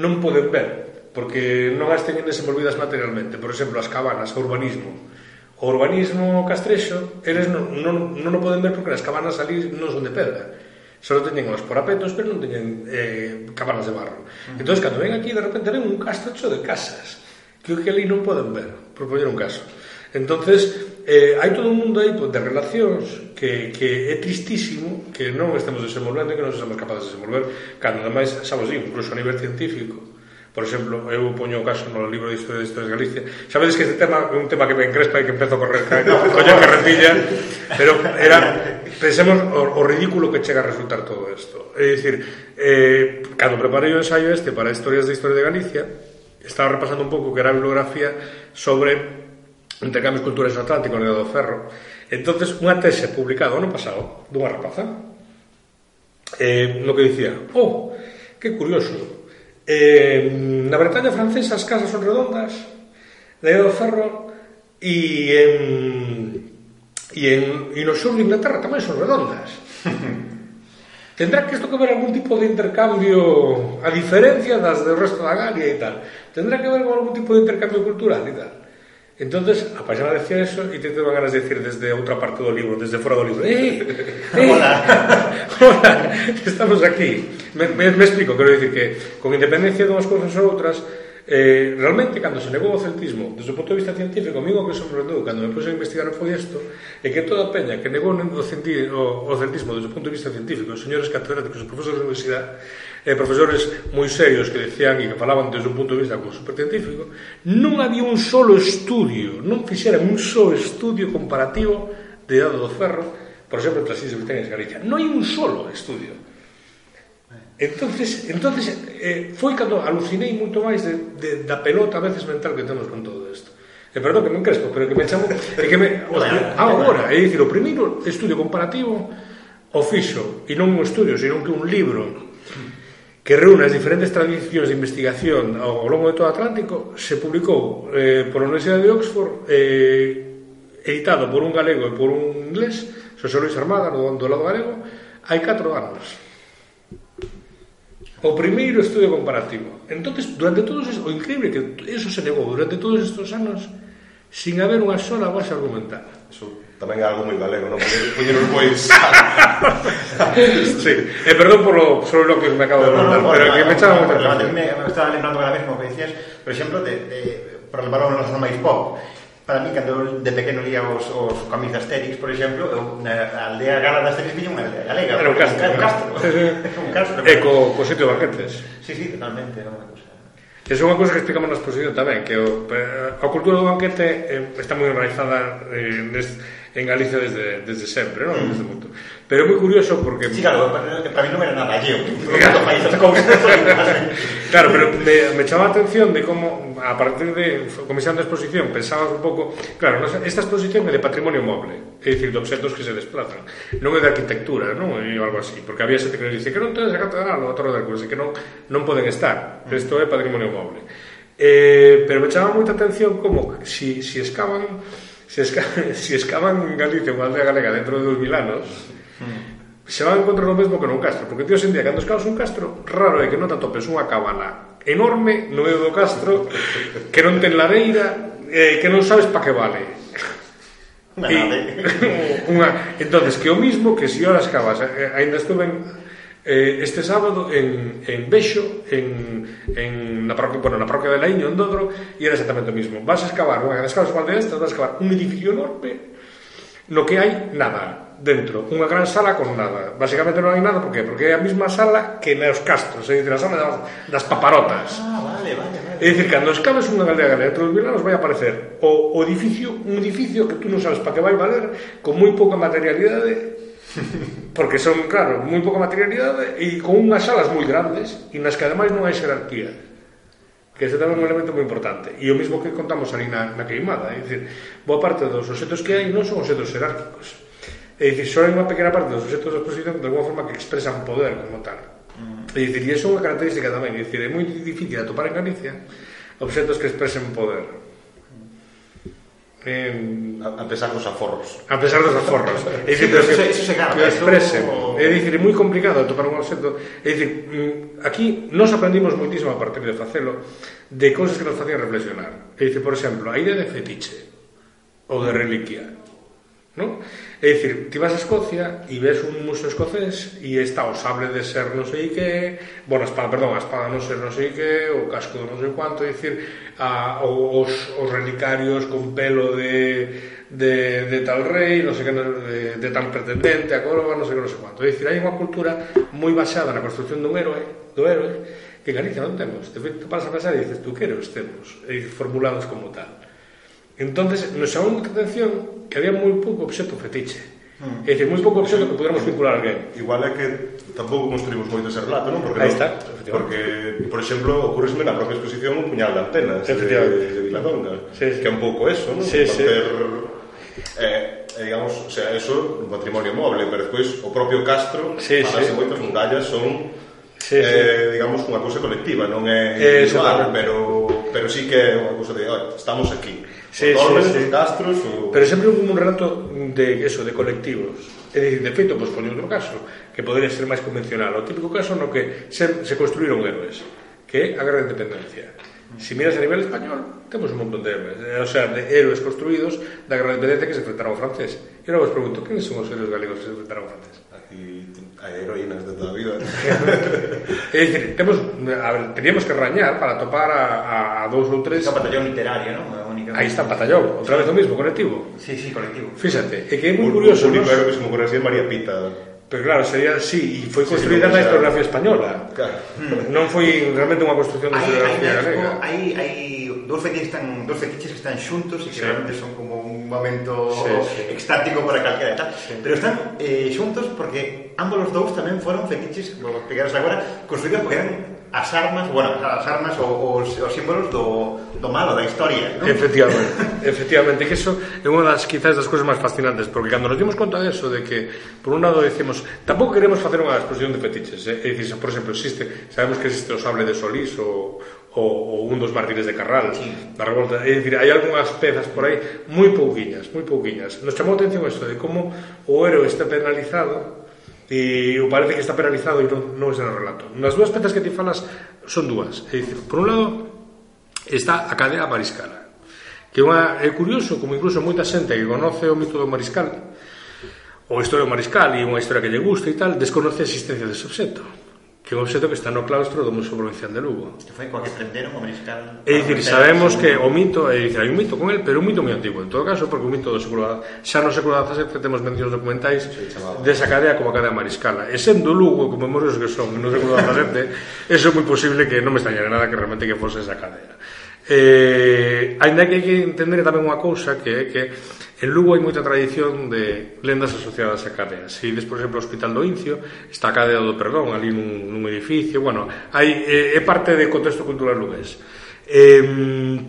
non poden ver, porque non as teñen desenvolvidas materialmente. Por exemplo, as cabanas, o urbanismo. O urbanismo castrexo, eles non, non, non o poden ver porque as cabanas ali non son de pedra. Só teñen os porapetos, pero non teñen eh, cabanas de barro. Uh -huh. Entón, cando ven aquí, de repente ven un castrexo de casas, que o que ali non poden ver, por poñer un caso. Entonces, eh, hai todo un mundo aí pues, de relacións que, que é tristísimo que non estemos desenvolvendo e que non somos capaces de desenvolver cando ademais, xa vos digo, incluso a nivel científico Por exemplo, eu poño o caso no libro de Historia de Historia de Galicia. Sabedes que este tema é un tema que me encrespa e que empezo a correr ca, coño carretilla, pero era pensemos o, o ridículo que chega a resultar todo isto. É dicir, eh, cando preparei o ensaio este para Historias de Historia de Galicia, estaba repasando un pouco que era a bibliografía sobre intercambios culturais no Atlántico no Dedo Ferro. Entonces, unha tese publicada ano pasado dunha rapaza eh, no que dicía, oh, que curioso, Eh, na Bretaña francesa as casas son redondas, de do ferro, e en, e, en, e no sur de Inglaterra tamén son redondas. Tendrá que isto que ver algún tipo de intercambio, a diferencia das do resto da Galia e tal, tendrá que ver con algún tipo de intercambio cultural e tal. Entonces, a paisana decía eso e te van ganas de decir desde outra parte do libro, desde fora do libro. ¡Eh! eh hola. hola, estamos aquí me, me, me explico, quero dicir que con independencia de unhas cousas ou outras Eh, realmente, cando se negou o celtismo, desde o punto de vista científico, a mí o que sorprendeu cando me puse a investigar foi isto, é que toda a peña que negou o, centi, o, o celtismo desde o punto de vista científico, os señores catedráticos, os profesores de universidade, eh, profesores moi serios que decían e que falaban desde un punto de vista como supercientífico, non había un solo estudio, non fixeran un solo estudio comparativo de dado do ferro, por exemplo, entre as Islas Británicas e Galicia. Non hai un solo estudio entonces, entonces eh, foi cando alucinei moito máis de, de, da pelota a veces mental que temos con todo isto. E eh, perdón que me encrespo, pero que me chamo e que me, hostia, agora, é dicir, o primeiro estudio comparativo o fixo, e non un estudio, sino que un libro que reúne as diferentes tradicións de investigación ao longo de todo o Atlántico se publicou eh, pola Universidade de Oxford eh, editado por un galego e por un inglés Xosé Luis Armada, do, do lado galego hai 4 anos. O primeiro estudio comparativo. entonces durante todos o increíble que eso se negou durante todos estes anos sin haber unha sola base argumental. Eso tamén é algo moi galego, non? Poñeron pois... sí, eh, perdón por lo, sobre lo que me acabo de mandar, no, no, pero no, que no, me echaba... No, me, me estaba lembrando ahora mesmo que decías, por exemplo, de, de, para levar o noso máis pop, para mí, cando de pequeno lía os, os cómics de Asterix, por exemplo, eu, na aldea gala de Asterix viña unha aldea galega. Era un castro. Un castro. un castro. E co, co sitio de banquetes. Sí, sí, totalmente, era unha cosa. Que é unha cousa que explicamos na exposición tamén, que o, eh, a cultura do banquete eh, está moi enraizada eh, nes, en Galicia desde, desde sempre, non? Mm. Desde moito. Pero é moi curioso porque... Sí, claro, para mí non era nada alleo. claro, pero me, me chama a atención de como, a partir de comenzando a exposición, pensaba un pouco... Claro, esta exposición é de patrimonio moble, é dicir, de objetos que se desplazan. Non é de arquitectura, non? E algo así, porque había xente que nos dice que non tenes a catedral ou outro de cousa, que non, non poden estar. Mm. Isto é patrimonio moble. Eh, pero me chama moita atención como si, si escavan... Se, esca, si escavan en Galicia unha aldea galega dentro de 2000 anos, mm. se van encontrar o mesmo que nun castro porque tío sin día cando escavas un castro raro é que non te atopes unha cabana enorme no medio do castro que non ten lareira eh, que non sabes pa que vale Una nave. Eh. unha, entonces que o mismo que si horas cavas, eh, eh ainda estuve en, eh, este sábado en, en Bexo, en, en na parroquia, bueno, na parroquia de Laíño, en Dodro, e era exactamente o mismo. Vas a excavar, unha, bueno, escavas unha aldea estas, vas a excavar un edificio enorme no que hai nada dentro unha gran sala con nada. Basicamente non hai nada, por qué? Porque é a mesma sala que nos castros, é dicir, a sala das, das paparotas. Ah, vale, vale, vale. É dicir, cando escaves unha galería galega entre os vilanos vai aparecer o, o edificio, un edificio que tú non sabes para que vai valer, con moi pouca materialidade, porque son, claro, moi pouca materialidade e con unhas salas moi grandes e nas que ademais non hai xerarquía que ese tamén é un elemento moi importante. E o mesmo que contamos ali na, na queimada, é dicir, boa parte dos objetos que hai non son objetos xerárquicos É dicir, só hai unha pequena parte dos objetos da exposición de alguma forma que expresan poder como tal. Mm. É dicir, e iso é unha característica tamén, é dicir, é moi difícil atopar en Galicia objetos que expresen poder. Eh, a, a pesar dos aforros. A pesar dos aforros. é dicir, sí, que, eso se gana, que expresen. É dicir, é moi complicado atopar un objeto. É dicir, mm, aquí nos aprendimos moitísimo a partir de facelo de cousas que nos facían reflexionar. É dicir, por exemplo, a idea de fetiche ou de reliquia non? É dicir, ti vas a Escocia e ves un museo escocés e está o sable de ser non sei que, bueno, a espada, perdón, a espada non ser non sei que, o casco de non sei cuánto, é dicir, a, os, os relicarios con pelo de, de, de tal rei, non sei que, de, de tal pretendente, a coroa, non sei que, non sei cuánto. É dicir, hai unha cultura moi basada na construcción dun héroe, do héroe, que en Galicia non temos. De feito, paras a pensar e dices, tú que héroes temos? E formulados como tal. Entonces, nos chamou moita atención que había moi pouco obxeto fetiche. Mm. É dicir, moi pouco obxeto que poderamos vincular a alguén. Igual é que tampouco construímos moito ese relato, non? Porque, Ahí está, porque por exemplo, ocurresme na propia exposición un puñal de antenas de, de Viladonga, sí, sí. que é un pouco eso, non? Sí, sí. Ter, eh, eh, digamos, o sea, eso un patrimonio moble, pero despois o propio Castro, sí, para sí. moitas murallas son sí, sí. Eh, digamos, unha cousa colectiva, non é individual, pero, pero sí que é unha cousa de, estamos aquí sí, Torres, sí, sí. Castros o... Pero sempre hubo un relato de eso, de colectivos E dicir, de feito, pois pues, poño outro caso Que poderia ser máis convencional O típico caso no que se, se construíron héroes Que é a Guerra de Independencia Si miras a nivel español, temos un montón de héroes eh, O sea, de héroes construídos da Guerra de Independencia que se enfrentaron ao francés E agora vos pregunto, quenes son os héroes galegos que se enfrentaron ao francés? hai heroínas de toda a vida. é dicir, temos, a ver, teríamos que rañar para topar a, a, a dous ou tres... Está batallón literario, non? Aí está batallón, outra vez o mismo, colectivo. Sí, sí, colectivo. Fíxate, é que é moi curioso. O único que se me de María Pita. Pero claro, sería así, e foi construída sí, sí, na historiografía española. Claro. Hmm. Non foi realmente unha construción da historiografía galega. Hai, hai dous fetiches, están, dous fetiches que están xuntos e que sí. realmente son como un momento sí, sí. extático para calquera e tal sí. pero están eh, xuntos porque ambos os dous tamén foron fetiches como explicaros agora construídos porque eran as armas, bueno, as armas ou os, os símbolos do, do malo, da historia, non? Efectivamente, efectivamente, que eso é unha das quizás das cousas máis fascinantes, porque cando nos dimos conta de eso, de que, por un lado, decimos, tampouco queremos facer unha exposición de fetiches, eh? é dicir, por exemplo, existe, sabemos que existe o sable de Solís ou ou, ou un dos mártires de Carral sí. da revolta, é dicir, hai algunhas pezas por aí moi pouquiñas, moi pouquiñas. Nos chamou a atención isto de como o héroe está penalizado e o parece que está penalizado e non, non é no relato. Nas dúas pezas que ti falas son dúas. É dicir, por un lado está a cadea mariscala que unha, é curioso como incluso moita xente que conoce o mito do mariscal ou a historia do mariscal e unha historia que lle gusta e tal, desconoce a existencia dese obxecto que é un obxecto que está no claustro do Museo Provincial de Lugo. Que foi coa que prenderon o mariscal... É dicir, sabemos que o mito, é dicir, hai un mito con el, pero un mito moi antigo, en todo caso, porque un mito do século xa no século XVII temos mencións documentais sí, desa cadea como a cadea mariscala. E sendo Lugo, como hemos que son no século XVII, eso é moi posible que non me extrañara nada que realmente que fose esa cadea. Eh, ainda que hai que entender tamén unha cousa que é que En Lugo hai moita tradición de lendas asociadas a cadeas. Se ides, por exemplo, ao Hospital do Incio, está a cadea do Perdón, ali nun, nun edificio, bueno, hai, é, é parte de contexto cultural lugués. Eh,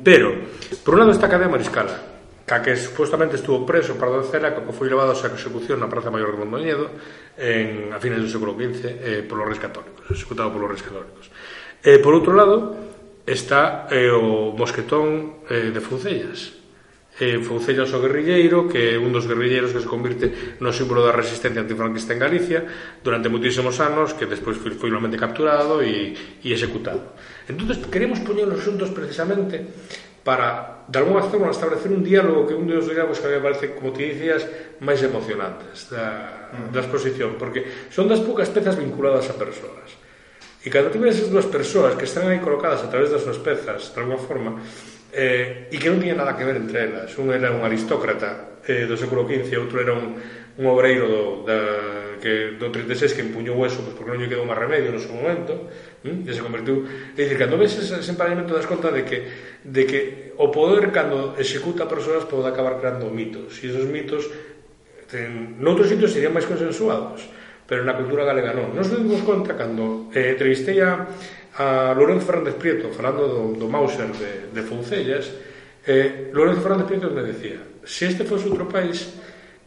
pero, por un lado está a cadea Mariscala, ca que supostamente estuvo preso para Cela, que foi levado a súa execución na Praza Maior de Mondoñedo en, a fines do século XV eh, polos reis católicos, executado polos reis católicos. Eh, por outro lado, está eh, o mosquetón eh, de Funcellas, eh, Foucellas o guerrilleiro, que é un dos guerrilleiros que se convirte no símbolo da resistencia antifranquista en Galicia durante muitísimos anos, que despois foi finalmente capturado e, e executado. Entonces queremos poñer os xuntos precisamente para, de alguna forma, establecer un diálogo que un dos diálogos que me parece, como te dicías, máis emocionantes da, mm. da exposición, porque son das poucas pezas vinculadas a persoas. E cando ti ves as dúas persoas que están aí colocadas a través das súas pezas, de alguma forma, eh, e que non tiña nada que ver entre elas. Un era un aristócrata eh, do século XV, outro era un, un obreiro do, da, que, do 36 que empuñou eso pois, porque non lle quedou máis remedio no seu momento, hm? e se convertiu... É dicir, cando ves ese, ese emparellamento das conta de que, de que o poder cando executa persoas pode acabar creando mitos, e esos mitos ten, noutros sitios serían máis consensuados, pero na cultura galega non. Nos dimos contra cando eh, entrevistei a a Lorenzo Fernández Prieto falando do, do Mauser de, de Foncellas eh, Lorenzo Fernández Prieto me decía se este fose outro país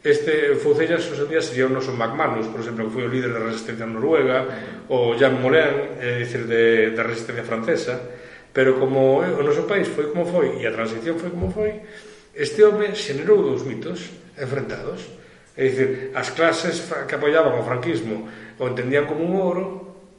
este Foncellas os día sería o noso McManus por exemplo, que foi o líder da resistencia noruega o Jean Moulin eh, dicir, de, da resistencia francesa pero como eh, o noso país foi como foi e a transición foi como foi este home xenerou dous mitos enfrentados. É dicir, as clases que apoiaban o franquismo o entendían como un ouro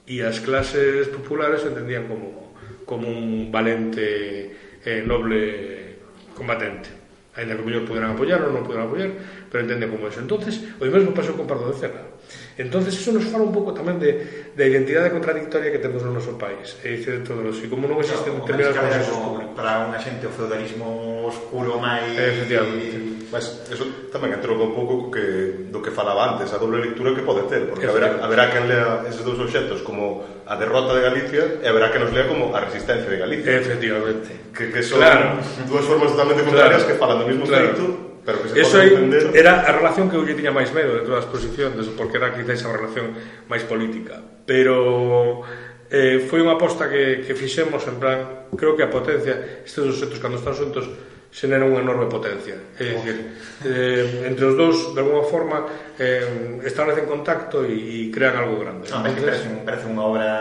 e as clases populares entendían como, como un valente eh, noble combatente. Ainda que mellor poderán apoyar ou non poderán apoyar pero entende como eso. Entonces o mesmo pasou con Pardo de Cela. Entonces eso nos fala un pouco tamén de, de identidade contradictoria que temos no noso país. E dice de todo e como non existen claro, determinados consensos públicos para unha xente o feudalismo oscuro máis efectivamente. Mas eso tamén entrou un pouco co que, do que falaba antes, a doble lectura que pode ter, porque haberá, haberá quen lea eses dous objetos como a derrota de Galicia e haberá que nos lea como a resistencia de Galicia. Efectivamente. Que, que son claro. dúas formas totalmente contrarias claro. que falan do mismo claro. feito, pero que se Eso pode entender... era a relación que eu lle tiña máis medo de todas as posicións, porque era quizá esa relación máis política. Pero eh, foi unha aposta que, que fixemos en plan, creo que a potencia, estes dos objetos cando están xuntos, xenera unha enorme potencia. É dicir, eh, entre os dous, de alguma forma, eh, establecen contacto e, e crean algo grande. Ah, Entonces, parece, un, parece unha obra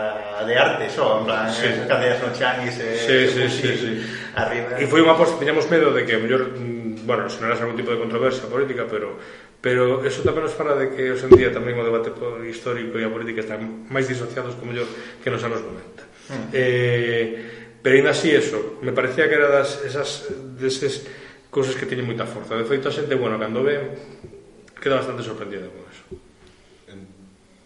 de arte, só, en plan, sí, eh, cadeas no chan e se... Sí, sí, sí, sí. Arriba. E foi unha aposta, teñamos medo de que, a mellor, mm, bueno, xenerase algún tipo de controversia política, pero pero eso tamén nos fala de que hoxe en día tamén o debate histórico e a política están máis disociados como mellor que nos anos 90. Mm. Eh, pero ainda así eso, me parecía que era das esas deses cousas que teñen moita forza. De feito a xente, bueno, cando ve queda bastante sorprendida con eso.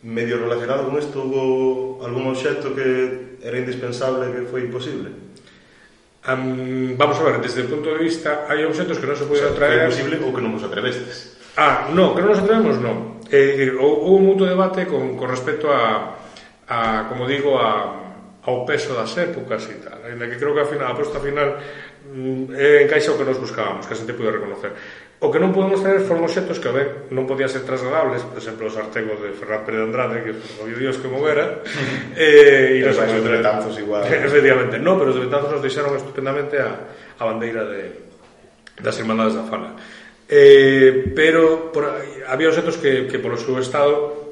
Medio relacionado con isto hubo algún obxecto que era indispensable que foi imposible? Um, vamos a ver, desde o punto de vista hai objetos que non se poden o sea, traer... que é ou que non nos atrevestes ah, no, que non nos atrevemos, non eh, houve un mutuo debate con, con respecto a, a como digo, a ao peso das épocas e tal. Ainda que creo que a final, a aposta final mm, é encaixa o que nos buscábamos, que a xente pude reconocer. O que non podemos tener foron objetos que, a ver, non podían ser trasladables, por exemplo, os artegos de Ferran Pérez Andrade, que foi Dios que movera, eh, e nos os betanzos igual. Efectivamente, non, pero os betanzos nos deixaron estupendamente a, a bandeira de, das Irmandades da Fala. Eh, pero por, había objetos que, que polo seu estado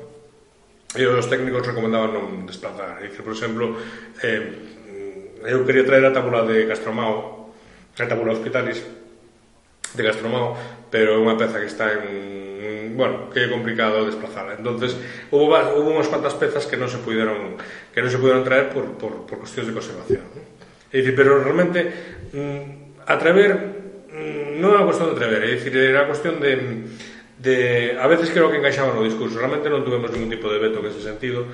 e os técnicos recomendaban non desplazar. Dice, por exemplo, eh, eu quería traer a tábula de Castromao, a tábula hospitalis de Castromao, pero é unha peza que está en bueno, que complicado desplazarla. Entonces, hubo, hubo unhas cuantas pezas que non se puderon que non se puderon traer por, por, por cuestións de conservación. É pero realmente mm, atrever mm, non é cuestión de atrever, é dicir, era cuestión de de a veces creo que encaixaba no discurso realmente non tuvemos ningún tipo de veto en ese sentido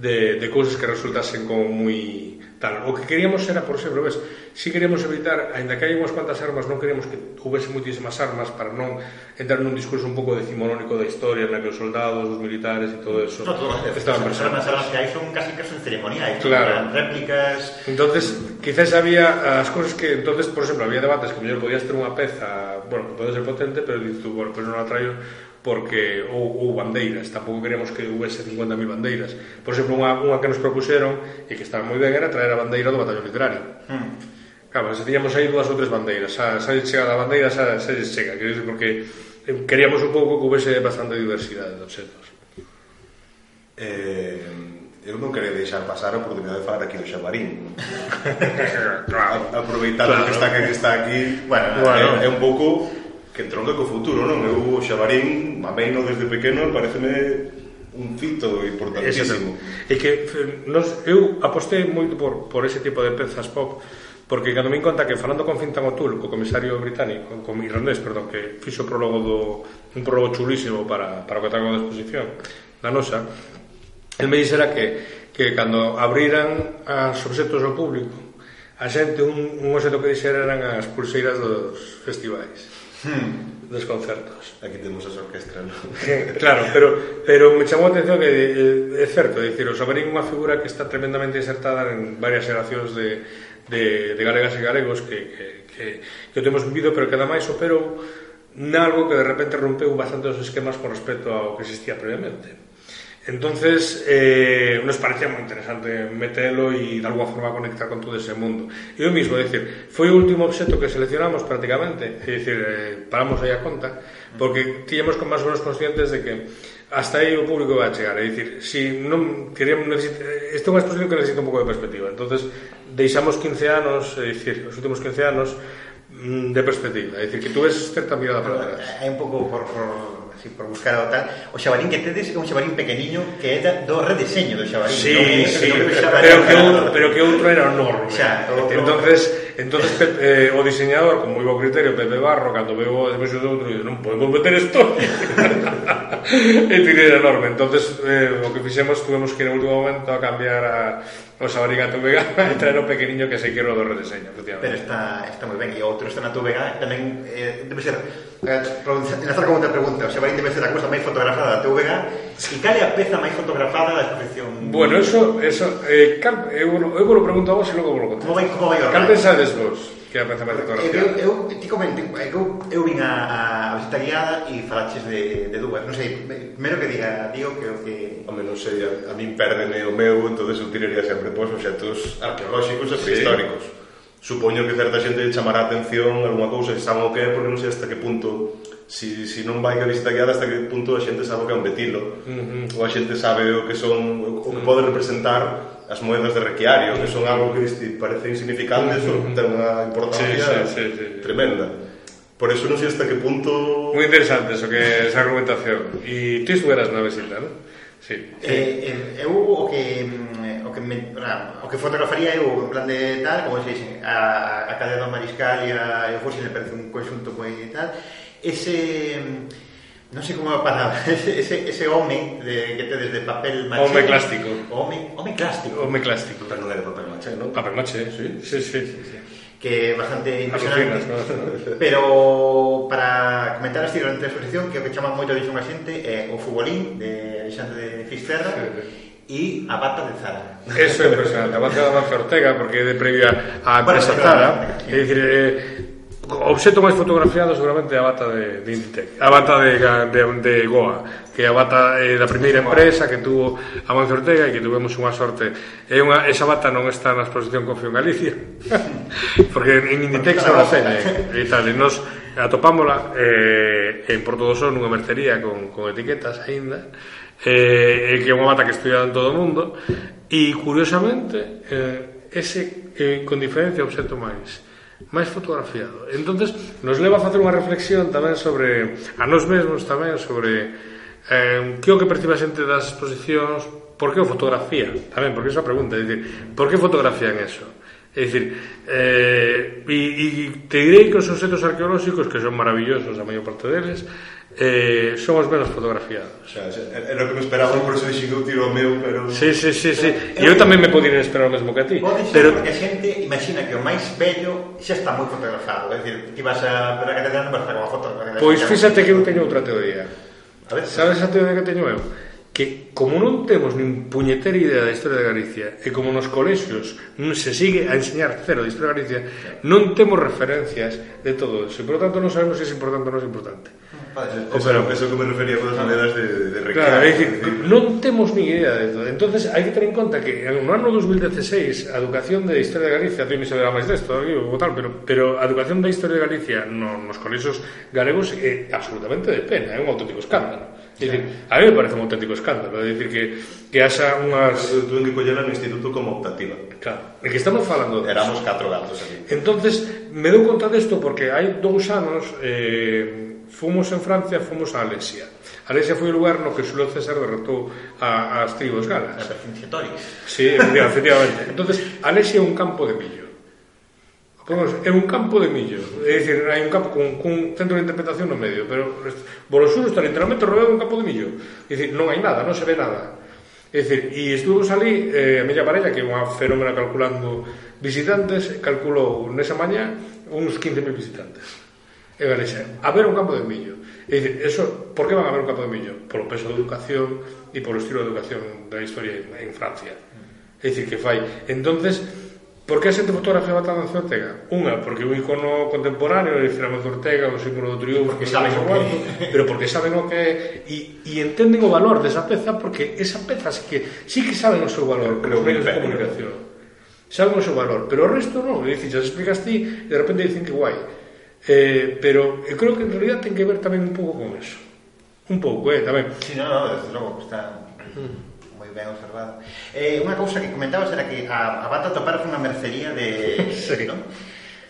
de, de cousas que resultasen como moi tal. O que queríamos era, por exemplo, ves, si queríamos evitar, ainda que hai unhas cuantas armas, non queríamos que houvese moitísimas armas para non entrar nun discurso un pouco decimonónico da historia na que os soldados, os militares e todo eso no, todo, estaban presentes. As armas, armas que hai son casi que son ceremoniais, claro. Réplicas... entonces quizás había as cousas que, entonces por exemplo, había debates que mellor podías ter unha peza, bueno, que pode ser potente, pero dices tú, bueno, pues non a traio porque ou, ou bandeiras, tampouco queremos que houvese 50.000 bandeiras. Por exemplo, unha, unha que nos propuseron e que estaba moi ben era traer a bandeira do batallón literario. Mm. Claro, se tiñamos aí dúas ou tres bandeiras, xa, xa chega a bandeira, xa, xa chega, quer dizer, porque eh, queríamos un pouco que houvese bastante diversidade de objetos. Eh, eu non quería deixar pasar a oportunidade de falar aquí do Xabarín. claro, Aproveitando claro. que está, que está aquí, bueno, eh, bueno. É, é un pouco que entronca co futuro, non? Eu o xabarín, mameino desde pequeno, pareceme un fito importantísimo. E que eh, nos, eu apostei moito por, por ese tipo de pezas pop, porque cando me conta que falando con Fintan O'Toole, o comisario británico, con irlandés, perdón, que fixo prólogo do, un prólogo chulísimo para, para o que trago da exposición, na nosa, el me dixera que, que cando abriran as obxetos ao público, a xente un, un obxecto que dixera eran as pulseiras dos festivais hmm. dos concertos. Aquí temos as orquestras, ¿no? claro, pero, pero me chamou a atención que eh, é certo, dicir, o Sabarín é unha figura que está tremendamente insertada en varias xeracións de, de, de galegas e galegos que, que, que, que o temos vivido, pero que ademais operou nalgo que de repente rompeu bastante os esquemas con respecto ao que existía previamente. Entonces, eh, nos parecía muy interesante meterlo y de alguna forma conectar con todo ese mundo. Y yo mismo, es decir, fue el último objeto que seleccionamos prácticamente, es decir, eh, paramos aí a conta, porque tínhamos con más ou menos conscientes de que hasta aí o público vai chegar, é dicir, si non queremos necesita, isto eh, é unha exposición que necesita un pouco de perspectiva. Entonces, deixamos 15 anos, é dicir, os últimos 15 anos mm, de perspectiva, é dicir, que tú ves certa mirada para atrás. É un pouco por, por así por buscar o tal, o xabarín que tedes é un xabarín pequeniño que é do redeseño do xabarín. Sí, non, sí, non pero, que outro, pero que outro era enorme. O sea, todo, entonces, entonces eh, o diseñador, con moi bo criterio, Pepe Barro, cando veo despois outro, non podemos meter isto. y tiene enorme. Entonces, eh, lo que hicimos, tuvimos que ir en el último momento a cambiar a los abarigatos vegana y e traer un pequeño que se quiere dos rediseños. Pero está, está muy bien. Y otro está en tu vegana eh, también eh, debe ser. Eh, enlazar con otra pregunta, o sea, debe ser la cosa más fotografada da TV e cal é a peza máis fotografada da exposición? Bueno, eso, eso eh, cal, eu, eu volo pregunto a vos e logo volo contar. Como vai, como vai Cal vos? Que é a fotografía. Eu, eu, ti comento, eh, eu, eu vin a, a visita guiada e falaches de, de dúas. Non sei, primeiro que diga, digo que o que... Home, non sei, a, a min perdene o meu, entón eu tiraría sempre pois objetos arqueolóxicos e prehistóricos. Sí. Supoño que certa xente chamará atención alguna cousa, se saben o que é, porque non sei hasta que punto si, si non vai que a visita guiada hasta que punto a xente sabe o que é un betilo uh -huh. ou a xente sabe o que son o que pode representar as moedas de requiario que son algo que parece insignificante uh -huh. ten unha importancia sí, sí, sí, sí. tremenda Por eso non sei hasta que punto... Moi interesante eso que esa argumentación. E ti estuveras na visita, non? Sí. Eh, eh, eu o que mm, o que me, o que fotografaría eu en plan de tal, como se dixen, a, a cadea do mariscal e a, e o fósil me parece un conxunto moi tal, ese non sei como é a palabra, ese, ese home de, que tedes de papel maché. Home plástico. Home, home plástico. Home plástico. Pero non é de papel maché, non? Papel maché, sí, sí, sí. sí, sí. Que é bastante impresionante. Finas, Pero para comentar así durante a exposición, que o que chama moito a visión a xente é o futbolín de Alexandre de Fisterra. Sí, sí e a bata de Zara. Eso é impresionante, a bata da Marca Ortega, porque é de previa a empresa bueno, Zara. É dicir, eh, o obxecto máis fotografiado seguramente é a bata de, de Inditec a bata de, de, de Goa que é a bata eh, da primeira empresa que tuvo Amancio Ortega e que tuvemos unha sorte. É unha, esa bata non está na exposición Confío en Galicia porque en Inditex non a teñen e tal, e nos atopámola eh, en Porto do Sol nunha mercería con, con etiquetas aínda eh, que é unha bata que estudia en todo o mundo e curiosamente eh, ese eh, con diferencia obxecto máis máis fotografiado. Entonces, nos leva a facer unha reflexión tamén sobre a nós mesmos tamén sobre eh, que o que percibe a xente das exposicións, por que o fotografía? Tamén, porque esa pregunta, é dicir, por que fotografían eso? É dicir, eh, e, e te direi que os objetos arqueolóxicos, que son maravillosos a maior parte deles, eh, son os menos fotografiados. Xa, xa, era o que me esperaban, por eso dixen que eu tiro o meu, pero... Sí, sí, sí, sí. E eu tamén me podía esperar o mesmo que a ti. Pode ser, pero... porque a xente imagina que o máis bello xa está moi fotografado. É dicir, ti vas a ver a catedral non vas a foto. Pois fíxate que eu teño outra teoría. A ver, Sabes a teoría que teño eu? que como non temos nin puñetera idea da historia de Galicia e como nos colexios non se sigue a enseñar cero de historia de Galicia non temos referencias de todo eso e por tanto non sabemos se é importante ou non é importante Vale, eso, pero, eso que me refería con as monedas de, de recreo. Claro, é dicir, non temos ni idea de todo. entonces hai que ter en conta que no ano 2016 a educación de Historia de Galicia, tú se verá máis desto, aquí, ou tal, pero, pero a educación da Historia de Galicia no, nos colexos galegos é absolutamente de pena, é un auténtico escándalo. É dicir, a mí me parece un auténtico escándalo, é dicir que que haxa unhas Tuve que coller no instituto como optativa. Claro, é que estamos falando. Éramos catro gatos aquí. Entonces, me dou conta desto porque hai dous anos eh Fomos en Francia, fomos a Alesia. Alesia foi o lugar no que Xulio César derrotou a, as tribos galas. As cinciatoris. Sí, efectivamente. entonces Alesia é un campo de millo. Vamos, é un campo de millo. É dicir, hai un campo con, con centro de interpretación no medio, pero Bolosuro está literalmente rodeado de un campo de millo. É dicir, non hai nada, non se ve nada. É dicir, e estuvimos ali, eh, a miña parella, que é unha fenómena calculando visitantes, calculou nesa mañá uns 15.000 visitantes e Galicia. Haber un campo de millo. E dicir, eso, por que van a ver un campo de millo? Polo peso da educación e polo estilo de educación da historia en, en Francia. É dicir, que fai. Entonces, por que a xente fotografiaba tan Ancio Ortega? Unha, porque un icono contemporáneo, e féramos de Ortega, o símbolo do triunfo, porque saben o que... pero porque saben o que é, e, e entenden o valor desa peza, porque esa peza sí que, sí que saben o seu valor, pero, pero, pero, comunicación. Saben o seu valor, pero o resto non. Dicir, xa explicaste, e de repente dicen que guai Eh, pero eu creo que en realidad ten que ver tamén un pouco con eso. Un pouco, eh, tamén. Sí, no, no, desde logo, está moi ben observado. Eh, unha cousa que comentabas era que a, a banda topar unha mercería de... sí. ¿no?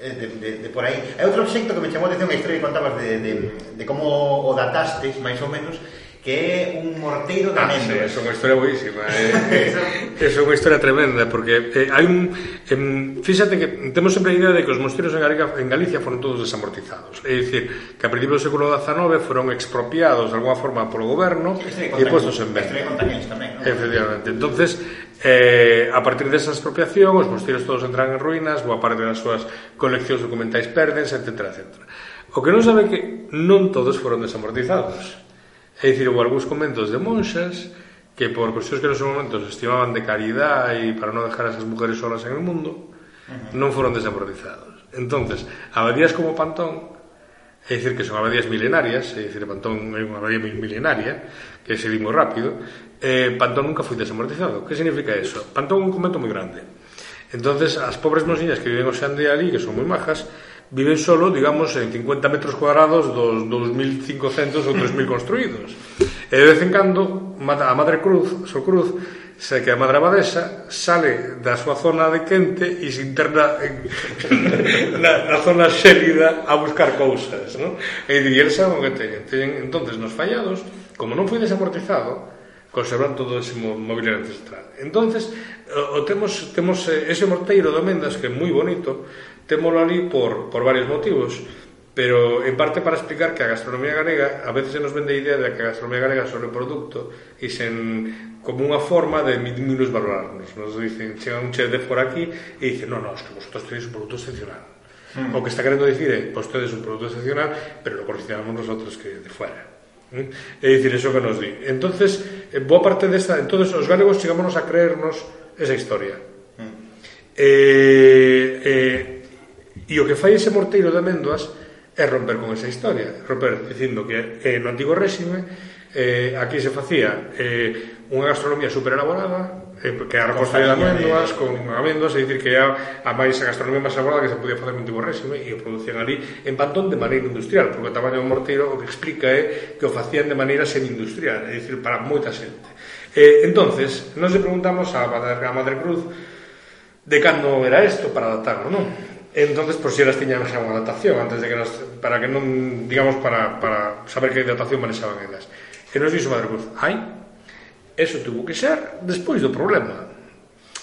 Eh, de, de, de por aí. Hai outro obxecto que me chamou a atención a historia que contabas de, de, de como o datastes, máis ou menos, que é un morteiro de ah, Méndez. Sí, é unha historia boísima. É, eh. é, é unha historia tremenda, porque eh, hai un... Em, fíxate que temos sempre a idea de que os mosteiros en, Galicia, en Galicia foron todos desamortizados. É dicir, que a principios do século XIX foron expropiados de alguna forma polo goberno e postos en venta. tamén, non? Efectivamente. Entonces, eh, a partir desa expropiación, os mosteiros todos entran en ruínas, boa parte das súas coleccións documentais perdense, etc. etc. O que non sabe que non todos foron desamortizados É dicir, houve algúns conventos de monxas que por cuestións que nos momentos estimaban de caridad e para non dejar a esas mujeres solas en el mundo, non foron desamortizados. Entonces, abadías como Pantón, é dicir que son abadías milenarias, é dicir, Pantón é unha abadía milenaria, que se dimo rápido, eh, Pantón nunca foi desamortizado. Que significa eso? Pantón é un convento moi grande. Entonces, as pobres monxiñas que viven hoxe en día ali, que son moi majas, viven solo, digamos, en 50 metros cuadrados dos 2.500 ou 3.000 construídos. E de vez en cando, a Madre Cruz, so Cruz, se que a Madre Abadesa sale da súa zona de quente e se interna en, na, na zona xélida a buscar cousas, non? E di, el sabe o que teñen. teñen entonces, nos fallados, como non foi desamortizado, conservar todo ese mobiliario ancestral. Entonces, o, o temos, temos eh, ese morteiro de Mendas que é moi bonito, témolo ali por, por varios motivos pero en parte para explicar que a gastronomía galega a veces se nos vende a idea de que a gastronomía galega sobre o producto e sen como unha forma de minusvalorarnos nos dicen, chega un chef de por aquí e dice, no, no, es que vosotros tenéis un producto excepcional mm. o que está querendo dicir é, pues tedes un producto excepcional pero lo coleccionamos nosotros que de fuera mm. é dicir, eso que nos di entonces, eh, boa parte desta entonces os galegos chegámonos a creernos esa historia mm. eh, eh, E o que fai ese morteiro de amendoas é romper con esa historia, romper dicindo que eh, no antigo réxime eh, aquí se facía eh, unha gastronomía super elaborada eh, que era construída de amendoas, de... con amendoas, é dicir que era a máis a gastronomía máis elaborada que se podía facer no antigo réxime e o producían ali en Pantón de maneira industrial, porque o tamaño do morteiro o que explica é que o facían de maneira semi-industrial, é dicir, para moita xente. Eh, entonces, nos le preguntamos a Madre, a Madre Cruz de cando era isto para datarlo, non? Entonces, por si elas tiñan xa unha datación antes de que nos, para que non, digamos, para, para saber que datación manexaban elas. E nos dixo Madre Cruz, ai, eso tuvo que ser despois do problema.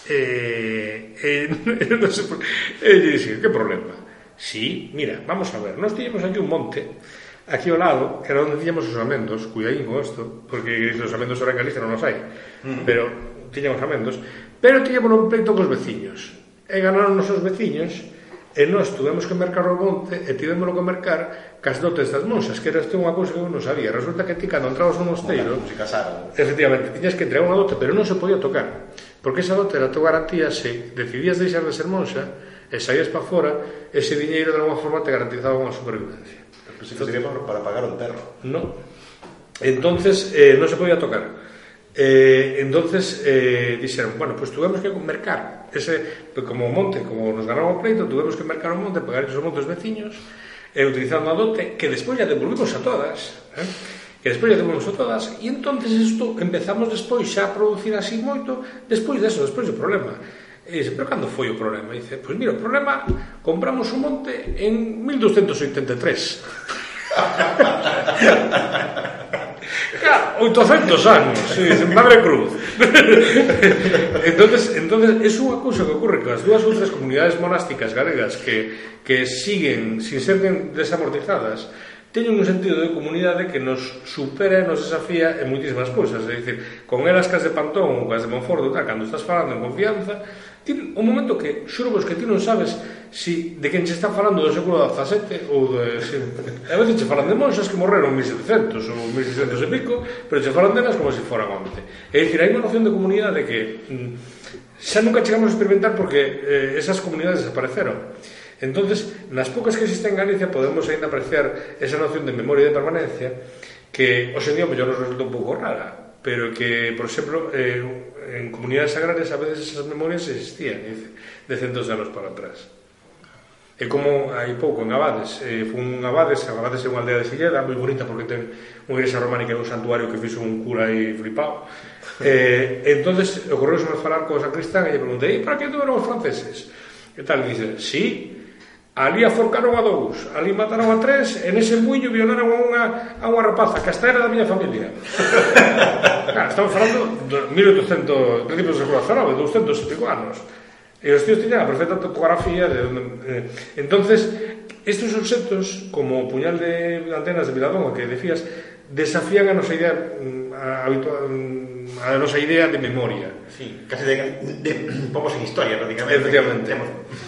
E, eh, eh, non sei por... E dixo, que problema? Sí, mira, vamos a ver, nós tiñamos aquí un monte, aquí ao lado, era onde tiñamos os amendos, cuidadín con isto, porque os amendos ahora en Galicia non os hai, uh -huh. pero tiñamos amendos, pero tiñamos un pleito cos veciños. E ganaron os veciños, E nós tuvemos que mercar o monte e tivemos que mercar cas dotes das monxas, que era isto unha cousa que eu non sabía. Resulta que ti, cando entrabas no mosteiro... Se casaron. Efectivamente, tiñas que entregar unha dote, pero non se podía tocar. Porque esa dote era a tua garantía se decidías deixar de ser monxa e saías para fora, ese diñeiro de alguma forma te garantizaba unha supervivencia. Pero se que sería para pagar o enterro. No. Entonces, eh, non se podía tocar. Eh, entonces eh, dixeron, bueno, pues tuvemos que mercar ese, como monte, como nos ganamos o pleito, tuvemos que mercar o monte, pagar os montes veciños, e eh, utilizando a dote, que despois ya devolvimos a todas, eh? que despois ya devolvimos a todas, e entonces isto empezamos despois xa a producir así moito, despois deso, despois do problema. E dice, pero cando foi o problema? E dice, pois pues mira, o problema, compramos un monte en 1283. Claro, 800 anos, sí, en Madre Cruz. entonces, entonces é unha cousa que ocorre que as dúas outras comunidades monásticas galegas que, que siguen sin ser desamortizadas teñen un sentido de comunidade que nos supera e nos desafía en moitísimas cousas. É dicir, con elas cas de Pantón ou cas de Monfordo, tá, cando estás falando en confianza, Ti, un momento que, xuro vos que ti non sabes si de quen se está falando do século XVII ou de... Si, a veces che falan de monxas que morreron 1700 ou 1600 e pico, pero che falan delas como se foran onte. É dicir, hai unha noción de comunidade que mm, xa nunca chegamos a experimentar porque eh, esas comunidades desapareceron. Entonces, nas poucas que existen en Galicia podemos ainda apreciar esa noción de memoria e de permanencia que hoxe en día pois, mellor nos resulta un pouco rara, pero que, por exemplo, eh, en comunidades agrarias a veces esas memorias existían de centos de anos para atrás. E como hai pouco en Abades eh, fun un Abades, Abades é unha aldea de Silleda moi bonita porque ten unha igrexa románica e un santuario que fixo un cura aí flipado eh, entonces ocorreu falar co sacristán e lle preguntei, para que tuveron os franceses? e tal, e dice, sí, Ali aforcaron a dous, ali mataron a tres, e nese muiño violaron a unha, a unha rapaza, que hasta era da miña familia. claro, estamos falando de 1800, principios do século XIX, 200 e pico anos. E os tíos tiñan a perfecta topografía de onde... Eh, entonces, estes obxectos, como o puñal de antenas de Viladonga que decías, desafían a nosa idea mm, a, habitual, mm, a nosa idea de memoria. Sí, case de, de, de pomos en historia prácticamente. Efectivamente.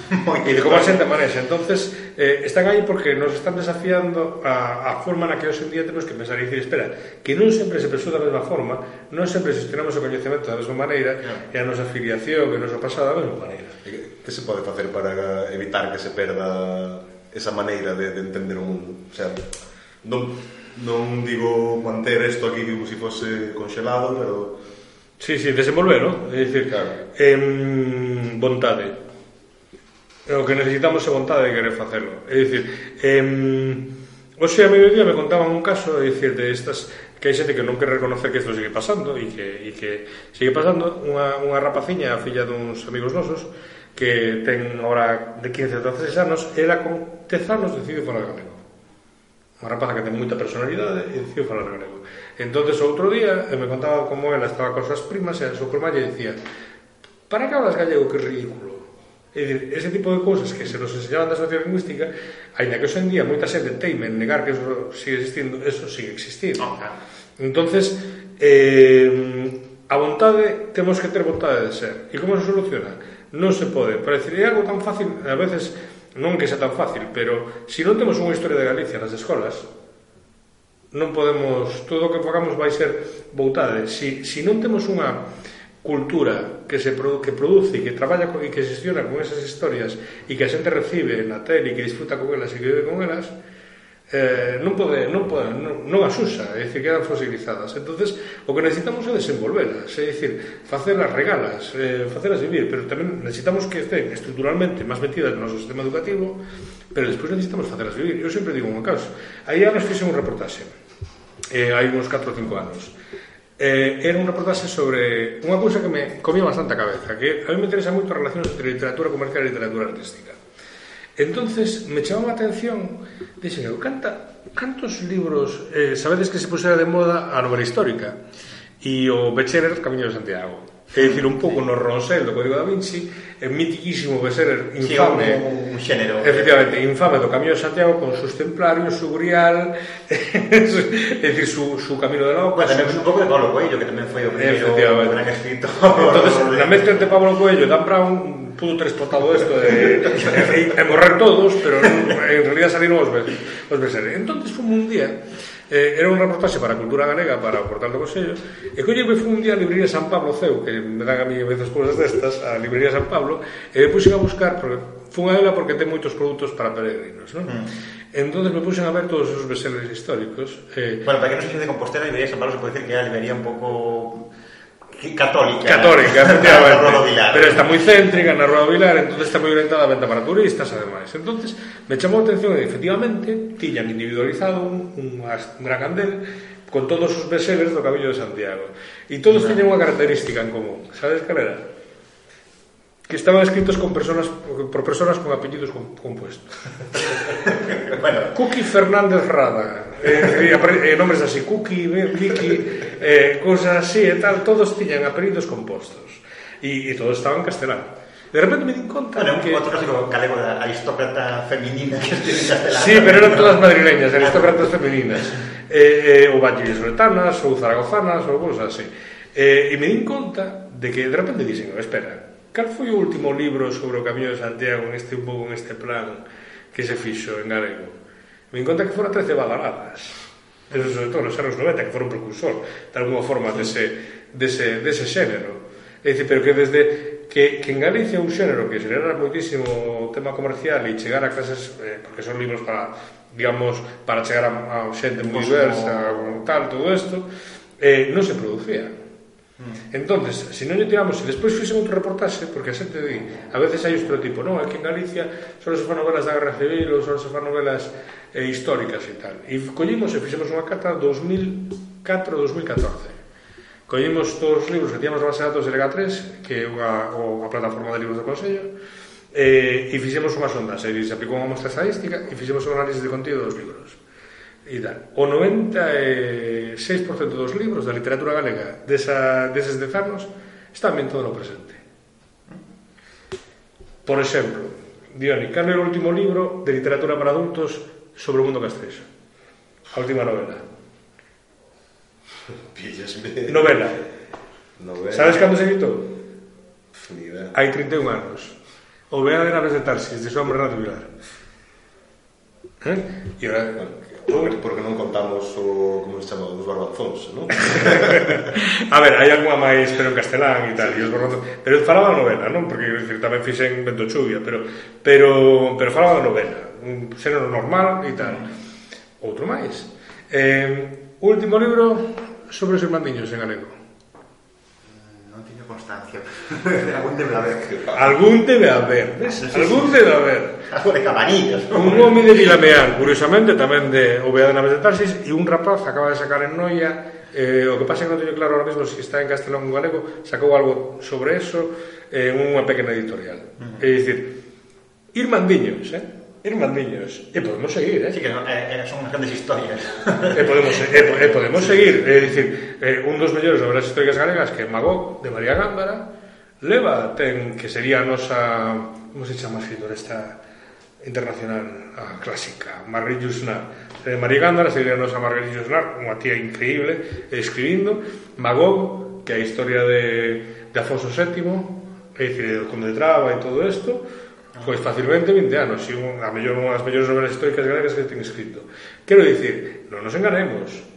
E de como a xente manexa. Entonces, eh, están aí porque nos están desafiando a, a forma na que hoxe en día temos que pensar e dicir, espera, que non sempre se pensou da mesma forma, non sempre gestionamos o coñecemento da mesma maneira claro. e a nosa afiliación e a nosa pasada da mesma maneira. E que se pode facer para evitar que se perda esa maneira de, de entender o mundo? O sea, non non digo manter isto aquí como se si fose conxelado, pero Sí, sí, desenvolvelo, é dicir, claro. em, vontade. O que necesitamos é vontade de querer facelo. É dicir, em, hoxe a mediodía me contaban un caso, é dicir, de estas que hai xente que non quer reconocer que isto sigue pasando e que, e que sigue pasando unha, unha rapaciña, a filla duns amigos nosos, que ten ahora de 15 a 16 anos, ela con 10 anos decide falar galego unha rapaza que ten moita personalidade e decidiu falar galego. Entonces outro día me contaba como ela estaba con as primas e a súa prima lle dicía para que hablas gallego que ridículo? É dicir, ese tipo de cousas que se nos enseñaban da sociolingüística, aínda que hoxe en día moita xente teime en negar que eso sigue existindo, eso sigue existindo. Oh, claro. Entonces, eh, a vontade, temos que ter vontade de ser. E como se soluciona? Non se pode. Parecería algo tan fácil, a veces Non que sea tan fácil, pero se si non temos unha historia de Galicia nas escolas, non podemos, todo o que pagamos vai ser voutade. Se, si, se si non temos unha cultura que se produ que produce e que traballa con, e que xestiona con esas historias e que a xente recibe na tele e que disfruta con elas e que vive con elas, eh, non, pode, non, pode, non, non as usa, é dicir, quedan fosilizadas. entonces o que necesitamos é desenvolvelas, é dicir, facelas regalas, eh, facelas vivir, pero tamén necesitamos que estén estructuralmente máis metidas no noso sistema educativo, pero despois necesitamos facelas vivir. Eu sempre digo un caso. Aí anos fixe un reportaxe, eh, hai uns 4 ou 5 anos, Eh, era un reportaxe sobre unha cousa que me comía bastante a cabeza, que a mí me interesa moito as relacións entre literatura comercial e literatura artística. Entonces, me chamaba a atención, dixen, eu, canta, cantos libros, eh, sabedes que se pusera de moda a novela histórica? E o Becherer, Camiño de Santiago. É dicir, un pouco no ronsel do Código da Vinci, é mitiquísimo Becherer, infame... Sí, un, un xénero. Efectivamente, infame do Camiño de Santiago con sus templarios, su grial, é dicir, su, su Camino de la Oca... Bueno, tamén un pouco de Pablo Coelho, que tamén foi o primeiro gran escritor. Entonces, na mezcla entre Pablo Coelho e Dan Brown, pudo ter explotado isto e, e, e morrer todos, pero en realidad salieron os, os beseres. Entón, fomos un día, eh, era un reportaxe para a cultura galega, para o portal do Consello, e colle que fui un día a librería San Pablo Ceu, que me dan a mí veces cousas destas, a librería San Pablo, e me puxen a buscar, porque, fun a ela porque ten moitos produtos para peregrinos, non? Mm. Entonces me puxen a ver todos os bestsellers históricos. Eh, bueno, para que non se de Compostela, a librería San Pablo se pode decir que é a librería un pouco Católica. Católica, efectivamente. Na Vilar. Pero está moi céntrica na Rúa Vilar, entonces está moi orientada a venta para turistas, ademais. entonces me chamou a atención e efectivamente tiñan individualizado un, un, un gran candel con todos os besellers do Cabillo de Santiago. E todos tiñen unha característica en común. Sabes cal era? que estaban escritos con personas por personas con apellidos compuestos. bueno, Cookie Fernández Rada, eh, eh, nombres así, Cookie, Vicky, eh, cosas así e tal, todos tiñan apelidos compostos. E, e todos estaban castelán. De repente me di conta bueno, que... Outro clásico galego da aristócrata feminina que en castelán. Sí, pero eran todas madrileñas, aristócratas femininas. Eh, eh, ou vallisoletanas, ou zaragozanas, ou cosas así. Eh, e me di conta de que de repente dixen, oh, espera, cal foi o último libro sobre o Camiño de Santiago en este un pouco en este plan que se fixo en galego? Me encanta que foran 13 balaradas. Pero sobre todo nos anos 90, que foron precursor de alguma forma dese, dese, dese xénero. É dicir, pero que desde que, que en Galicia un xénero que xerera moitísimo tema comercial e chegar a clases, eh, porque son libros para, digamos, para chegar a, a xente moi diversa, como tal, todo isto, eh, non se producía. Mm. Entonces, se non lle tiramos, se despois fixen outro reportaxe, porque a xente di, a veces hai outro tipo, non, aquí en Galicia só se fan novelas da Guerra Civil ou só se fan novelas eh, históricas e tal. E collimos e fixemos unha cata 2004-2014. Collimos todos os libros que tíamos na base de datos de Lega 3, que é unha, unha plataforma de libros do Consello, eh, e fixemos unha sonda, se aplicou unha mostra estadística e fixemos un análisis de contido dos libros ida. O 96% dos libros da literatura galega desa, deses dez anos están ben todo no presente. Por exemplo, Dioni, cal é o último libro de literatura para adultos sobre o mundo castrexo? A última novela. Pillasme. Novela. novela. Sabes cando se editou? Hai 31 anos. O vea de Naves de Tarsis, de Sombra Natural. ¿Eh? E ahora, Porque, porque non contamos o como se chama os barbanzóns, non? a ver, hai algunha máis pero en castelán e tal, e os barbanzóns, pero falaba novela, non? Porque quero tamén fixen vento chuvia, pero pero pero falaba novela, un xénero normal e tal. Outro máis. Eh, último libro sobre os irmandiños en galego constancia. algún debe haber. Algún debe haber, ves? Sí, algún sí, debe haber. Algo de cabanillas. ¿no? Un home de Vilameal, curiosamente, tamén de Oveada Naves de Tarsis, e un rapaz acaba de sacar en Noia Eh, o que pasa que non teño claro ahora mesmo se está en castelón ou galego, sacou algo sobre eso en eh, unha pequena editorial. Uh -huh. É dicir, Irmandiños, eh? ir mandiños. E eh, podemos seguir, eh? Sí, que non, eh, eh, son unhas grandes historias. e podemos, e, e podemos seguir. É dicir, eh, un dos mellores obras históricas galegas que é Magó, de María Gándara, leva, ten, que sería a nosa... Como se chama a escritora esta internacional a clásica, Marguerite Yusnar. Eh, María Gándara sería a nosa Marguerite Yusnar, unha tía increíble, escribindo. Magó, que é a historia de, de Afonso VII, é dicir, o Conde de Traba e todo isto, pois facilmente 20 anos, e un, a mellor unhas mellores novelas históricas galegas que ten escrito. Quero dicir, non nos enganemos,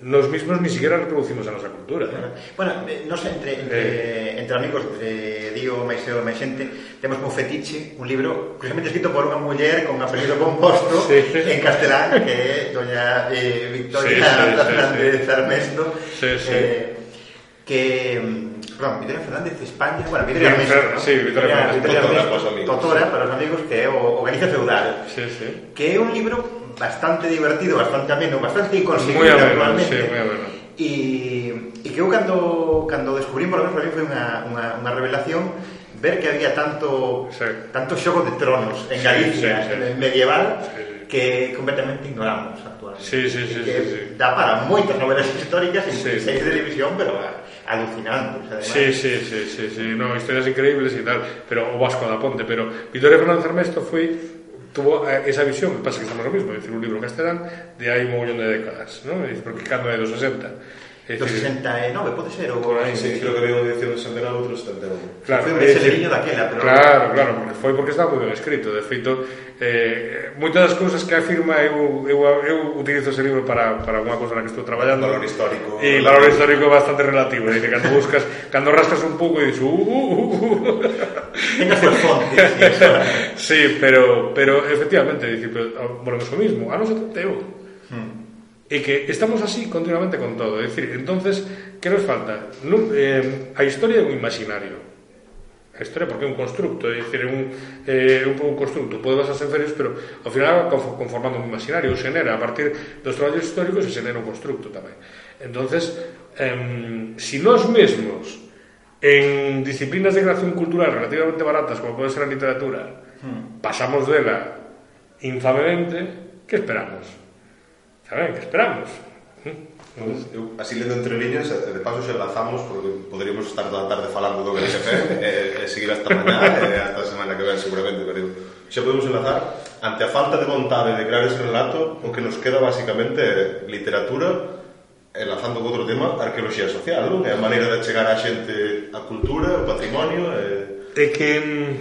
nos mismos ni siquiera reproducimos a nosa cultura. Eh? Bueno, non sei, entre, entre, eh. entre amigos, entre Dio, Maiseo e máis xente, temos como fetiche un libro curiosamente escrito por unha muller con apelido composto sí. en castelán, que é doña eh, Victoria sí, sí, Fernández sí, sí. Armesto, sí, sí. Eh, que perdón, Victoria Fernández España, bueno, Victoria Hermes, ¿no? Sí, Victoria Fernández, Victoria Hermes, Totora, para os amigos que é o Galicia Feudal, sí, sí. que é un libro bastante divertido, bastante ameno, bastante inconseguible actualmente. Sí, muy ameno. E, e que eu cando, cando descubrimos, para mí foi unha, unha, unha revelación ver que había tanto sí. tanto xogo de tronos en Galicia, sí, sí, sí. En medieval, sí, sí. que completamente ignoramos actualmente. Sí, sí, sí, que sí, sí. Dá para moitas novelas históricas e sí, sí. televisión, pero alucinantes, además. Sí, sí, sí, sí, sí, no, historias increíbles y tal, pero o Vasco da Ponte, pero Victoria Fernández Armesto foi tuvo eh, esa visión, que pasa que estamos lo mismo, es decir, un libro en castelán de hai un mogollón de décadas, ¿no? Porque cando é dos 60. Eh, eh 69, pode ser? Ou... Por aí, sí, creo que había unha edición de Sandela outro 71. Claro, foi ese liño daquela, pero... Claro, claro, foi porque estaba moi ben escrito. De feito, eh, moitas das cousas que afirma eu, eu, eu utilizo ese libro para, para unha cousa na que estou traballando. Valor histórico. E valor histórico bastante relativo. Eh, dice, cando buscas, cando rascas un pouco e dices... Uh, uh, uh, uh. Tengas fontes. sí, pero, pero efectivamente, dice, pero, bueno, eso mismo, ano 71 E que estamos así continuamente con todo. É dicir, entonces, que nos falta? Non, eh, a historia é un imaginario. A historia porque é un constructo, é dicir, un, eh, un, un constructo. Pode basarse en ferias, pero ao final conformando un imaginario, xenera, a partir dos traballos históricos se xenera un constructo tamén. entonces eh, si nós mesmos en disciplinas de creación cultural relativamente baratas, como pode ser a literatura, hmm. pasamos dela infamemente, que esperamos? Está ben, que esperamos. Pues, eu, así lendo entre liñas, eh, de paso xa lanzamos, porque poderíamos estar toda a tarde falando do BNSF e, eh, eh, e seguir hasta mañá e hasta a semana que ven seguramente pero xa podemos enlazar ante a falta de vontade de crear ese relato o que nos queda basicamente literatura enlazando con outro tema arqueoloxía social non? é a maneira de chegar a xente a cultura, o patrimonio e... é que mm,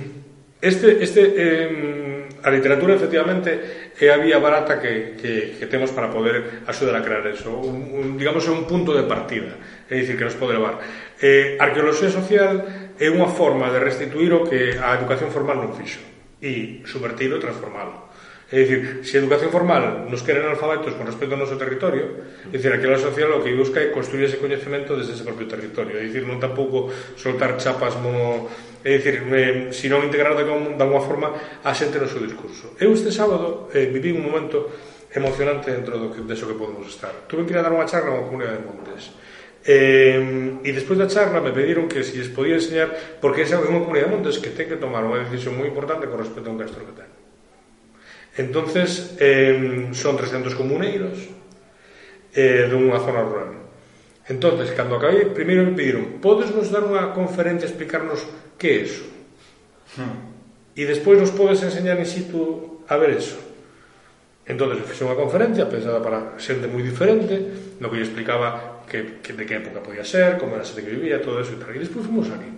este, este eh, a literatura efectivamente é a vía barata que, que, que temos para poder axudar a crear eso. Un, un, digamos, é un punto de partida, é dicir, que nos pode levar. Eh, arqueoloxía social é unha forma de restituir o que a educación formal non fixo e subvertido e transformalo. É dicir, se a educación formal nos queren alfabetos con respecto ao noso territorio, é dicir, aquela social o que busca é construir ese coñecemento desde ese propio territorio, é dicir, non tampouco soltar chapas mono É dicir, eh, se non integrar de, de alguma forma a xente no seu discurso. Eu este sábado eh, viví un momento emocionante dentro do que, de que podemos estar. Tuve que ir a dar unha charla a unha comunidade de montes. Eh, e despois da charla me pediron que se si les podía enseñar, porque esa é unha comunidade de montes que ten que tomar unha decisión moi importante con respecto a un castro que ten. Entonces, eh, son 300 comuneiros eh, dunha zona rural Entonces, cando acabei, primeiro me pediron podes nos dar unha conferencia explicarnos que é eso? Hmm. E despois nos podes enseñar in situ a ver eso. Entonces, fixe unha conferencia pensada para xente moi diferente, no que eu explicaba que, que de que época podía ser, como era a xente que vivía, todo eso e tal. E despois fomos aquí.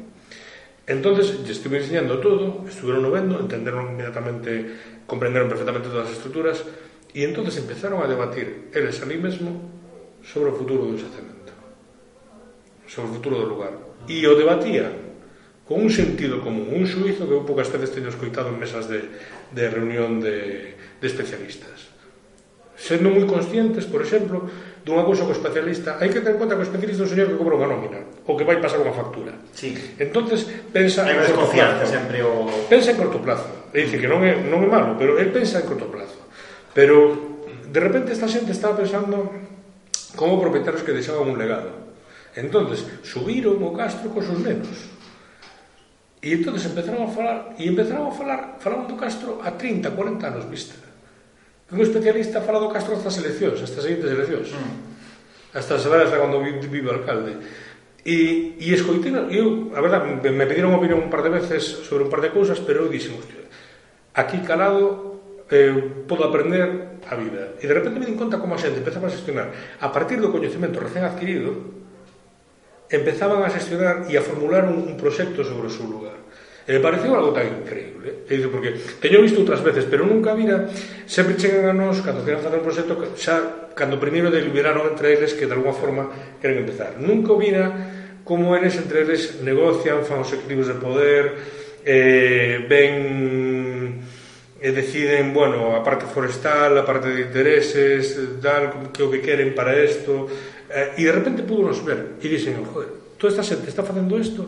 Entonces, lle estuve enseñando todo, estuvieron vendo, entenderon inmediatamente, comprenderon perfectamente todas as estruturas, e entonces empezaron a debatir, eles a mí mesmo, sobre o futuro do xacemento sobre o futuro do lugar. E o debatía con un sentido común, un suizo que eu poucas veces teño escoitado en mesas de, de reunión de, de especialistas. Sendo moi conscientes, por exemplo, dunha cousa co especialista, hai que ter en conta que o especialista é un señor que cobra unha nómina ou que vai pasar unha factura. Sí. Entonces pensa hai en corto plazo. Sempre o... Pensa en corto plazo. E dice que non é, non é malo, pero el pensa en corto plazo. Pero de repente esta xente estaba pensando como propietarios que deixaban un legado entonces subiron o Castro cos seus nenos E entonces empezaron a falar, e empezaron a falar, falaban do Castro a 30, 40 anos vista. Un especialista fala do Castro hasta as eleccións, hasta as seguintes eleccións. Mm. Hasta saber hasta cando vive vi, vi alcalde. E, e escoitei, eu, a verdad, me, me pediron opinión un par de veces sobre un par de cousas, pero eu dixen, hostia, aquí calado eh, podo aprender a vida. E de repente me din conta como a xente empezaba a xestionar. A partir do coñecemento recén adquirido, empezaban a xestionar e a formular un, un proxecto sobre o seu lugar. E me pareceu algo tan increíble. E dice, porque teño visto outras veces, pero nunca vira, sempre chegan a nós, cando queran facer un proxecto, xa, cando primeiro deliberaron entre eles que de alguma forma queren empezar. Nunca vira como eles entre eles negocian, fan os equilibrios de poder, eh, ven e deciden, bueno, a parte forestal, a parte de intereses, tal, que o que queren para isto, Eh, e de repente pudonos ver e dixen, joder, toda esta xente está facendo isto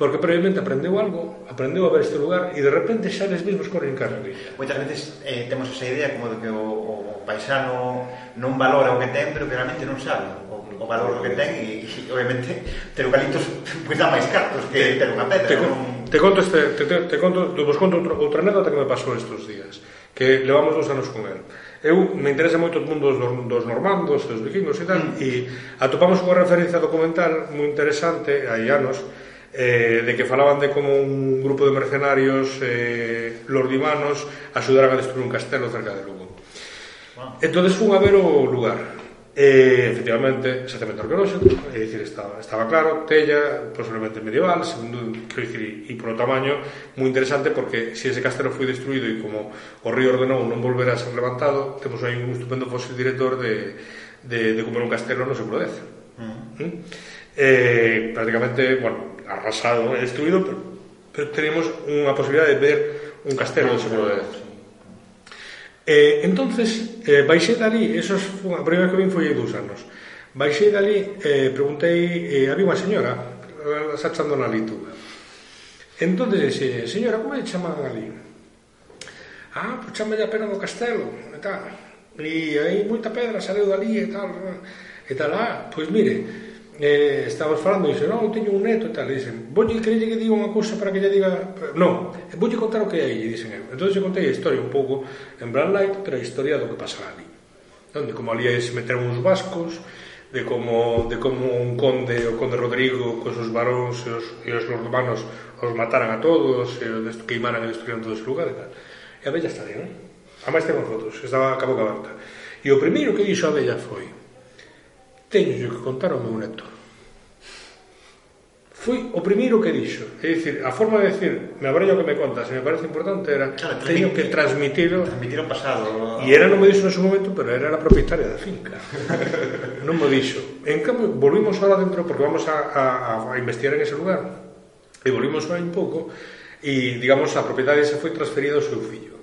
porque previamente aprendeu algo, aprendeu a ver este lugar e de repente xa eles mesmos corren carrerilla. Moitas veces eh, temos esa idea como de que o, o paisano non valora o que ten, pero que realmente non sabe o, o valor que ten e, e obviamente ter eucaliptos pois dá máis cartos que ter unha pedra. Te, non... te conto este, te, te, te conto, vos conto outra, outra anécdota que me pasou estes días, que levamos dos anos con el. Eu me interesa moito o mundo dos, dos normandos, dos vikingos e tal, mm. e atopamos unha referencia documental moi interesante, hai anos, eh, de que falaban de como un grupo de mercenarios eh, lordimanos axudaran a destruir un castelo cerca de Lugo. Wow. Entón, fun a ver o lugar. Eh, efectivamente, exactamente arqueolóxico, é dicir, estaba, estaba claro, tella, posiblemente medieval, segundo, quero dicir, e polo tamaño, moi interesante, porque se si ese castelo foi destruído e como o río ordenou non volver a ser levantado, temos aí un estupendo fósil director de, de, de como era un castelo no século X. Uh -huh. ¿Mm? eh, prácticamente, bueno, arrasado, destruído, pero, pero tenemos unha posibilidad de ver un castelo no século X. Eh, entonces, eh, baixei dali, eso foi a primeira que vin foi hai dous anos. Baixei dali, eh, preguntei, eh, había unha señora, eh, sachando na litu. Entón, dixen, señora, como é chaman ali? Ah, pois chama a pena do castelo, e tal. E hai moita pedra, saleu dali, e tal. E tal, ah, pois mire, eh, estaba falando, e dixo, non, oh, teño un neto e tal, e dixen, voulle querelle que diga unha cousa para que lle diga, non, voulle contar o que hai, e dixen, entón se contei a historia un pouco en Brand Light, pero a historia do que pasaba ali, onde como ali se meteron uns vascos, de como, de como un conde, o conde Rodrigo, cos seus varóns e os, e os romanos os mataran a todos, e os queimaran e destruíran todo ese lugar e tal. E a bella está ali, non? Eh? A máis temos fotos, estaba a boca aberta. E o primeiro que dixo a bella foi, teño que contar ao meu neto Foi o primeiro que dixo. É dicir, a forma de decir, me abrello que me contas, se me parece importante, era claro, teño que transmitilo. Transmitir o pasado. E era, non me dixo nese momento, pero era a propietaria da finca. non me dixo. En cambio, volvimos ahora dentro, porque vamos a, a, a investigar en ese lugar, e volvimos ahora un pouco, e, digamos, a propietaria se foi transferida ao seu fillo.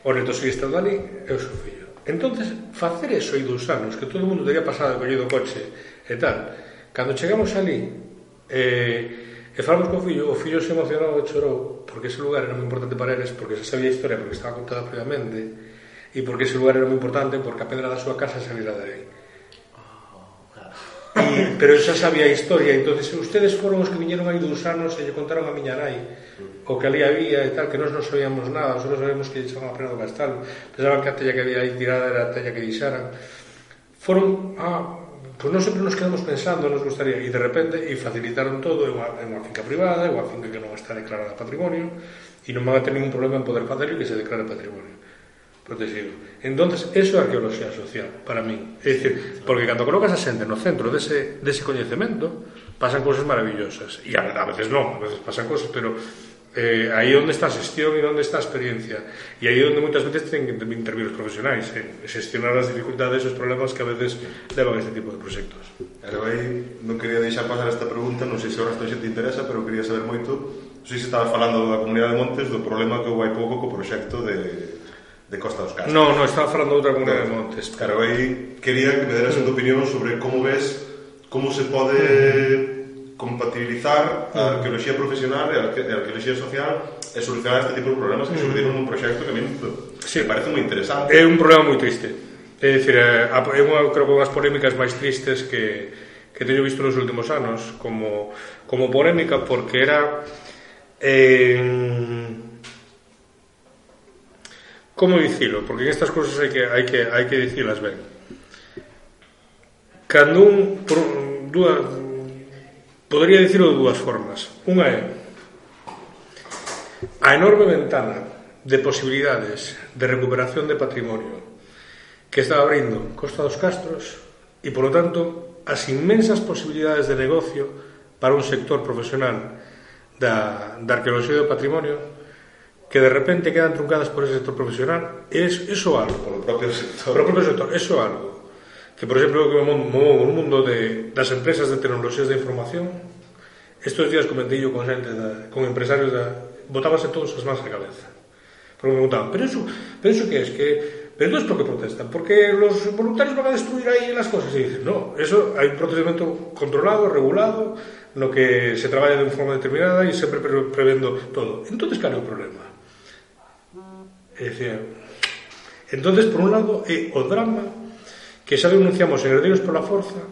O neto seguista está Dali é o seu fillo. Entonces, facer eso aí dous anos, que todo o mundo teria pasado a collido o coche e tal, cando chegamos ali, Eh, e falamos co fillo, o fillo se emocionou e chorou porque ese lugar era moi importante para eles, porque xa sabía a historia, porque estaba contada previamente, e porque ese lugar era moi importante porque a pedra da súa casa salira de aí. Oh, claro. E, pero xa sabía a historia, entonces ustedes foron os que viñeron aí dous anos e lle contaron a miña nai o que ali había e tal, que nós non sabíamos nada, só sabíamos que lle echaban a pena do castalo, pensaban que a tella que había aí tirada era a tella que deixaran. Foron a Pois non sempre nos quedamos pensando, nos gustaría, e de repente, e facilitaron todo, é unha, é unha finca privada, é unha finca que non está declarada patrimonio, e non van a ter ningún problema en poder facer que se declare patrimonio protegido. Entonces, eso é arqueoloxía social para min. É dicir, porque cando colocas a xente no centro dese, dese coñecemento, pasan cousas maravillosas. E a, a veces non, a veces pasan cousas, pero Eh, aí onde está a xestión e onde está a experiencia. E aí onde moitas veces ten que intervir os profesionais en eh? xestionar as dificultades e os problemas que a veces levan este tipo de proxectos. Pero aí non quería deixar pasar esta pregunta non sei se o resto xa te interesa pero quería saber moito. Non sei se estaba falando da comunidade de Montes do problema que houve hai pouco co proxecto de, de Costa dos Castros Non, non, estaba falando outra comunidade de Montes. Claro, aí quería que me deras mm. unha opinión sobre como ves como se pode mm compatibilizar a arqueoloxía profesional e a arqueoloxía social e solucionar este tipo de problemas que mm. surdiron nun proxecto que a mí sí. me parece moi interesante. É un problema moi triste. É dicir, é unha, creo que unhas polémicas máis tristes que, que teño visto nos últimos anos como, como polémica porque era eh, como dicilo? Porque en estas cousas hai que, hai que, hai que dicilas ben. Cando un, dúas, Podería dicirlo de dúas formas. Unha é a enorme ventana de posibilidades de recuperación de patrimonio que está abrindo Costa dos Castros e, polo tanto, as inmensas posibilidades de negocio para un sector profesional da, da arqueoloxía do patrimonio que de repente quedan truncadas por ese sector profesional, es, eso algo. Por o propio sector. Polo propio sector, eso algo que por exemplo movo o mundo de, das empresas de tecnoloxías de información estes días comentei yo con xente da, con empresarios da, botábase todos as mans a cabeza porque me preguntaban pero eso, pero eso que es que pero entón por que protestan? Porque los voluntarios van a destruir aí las cosas. E dicen, no, eso hai un procedimento controlado, regulado, no que se traballa de forma determinada e sempre pre prevendo todo. Entonces, cal é o problema? É dicir, entonces, por un lado, é o drama que xa denunciamos en Herdeiros pola Forza,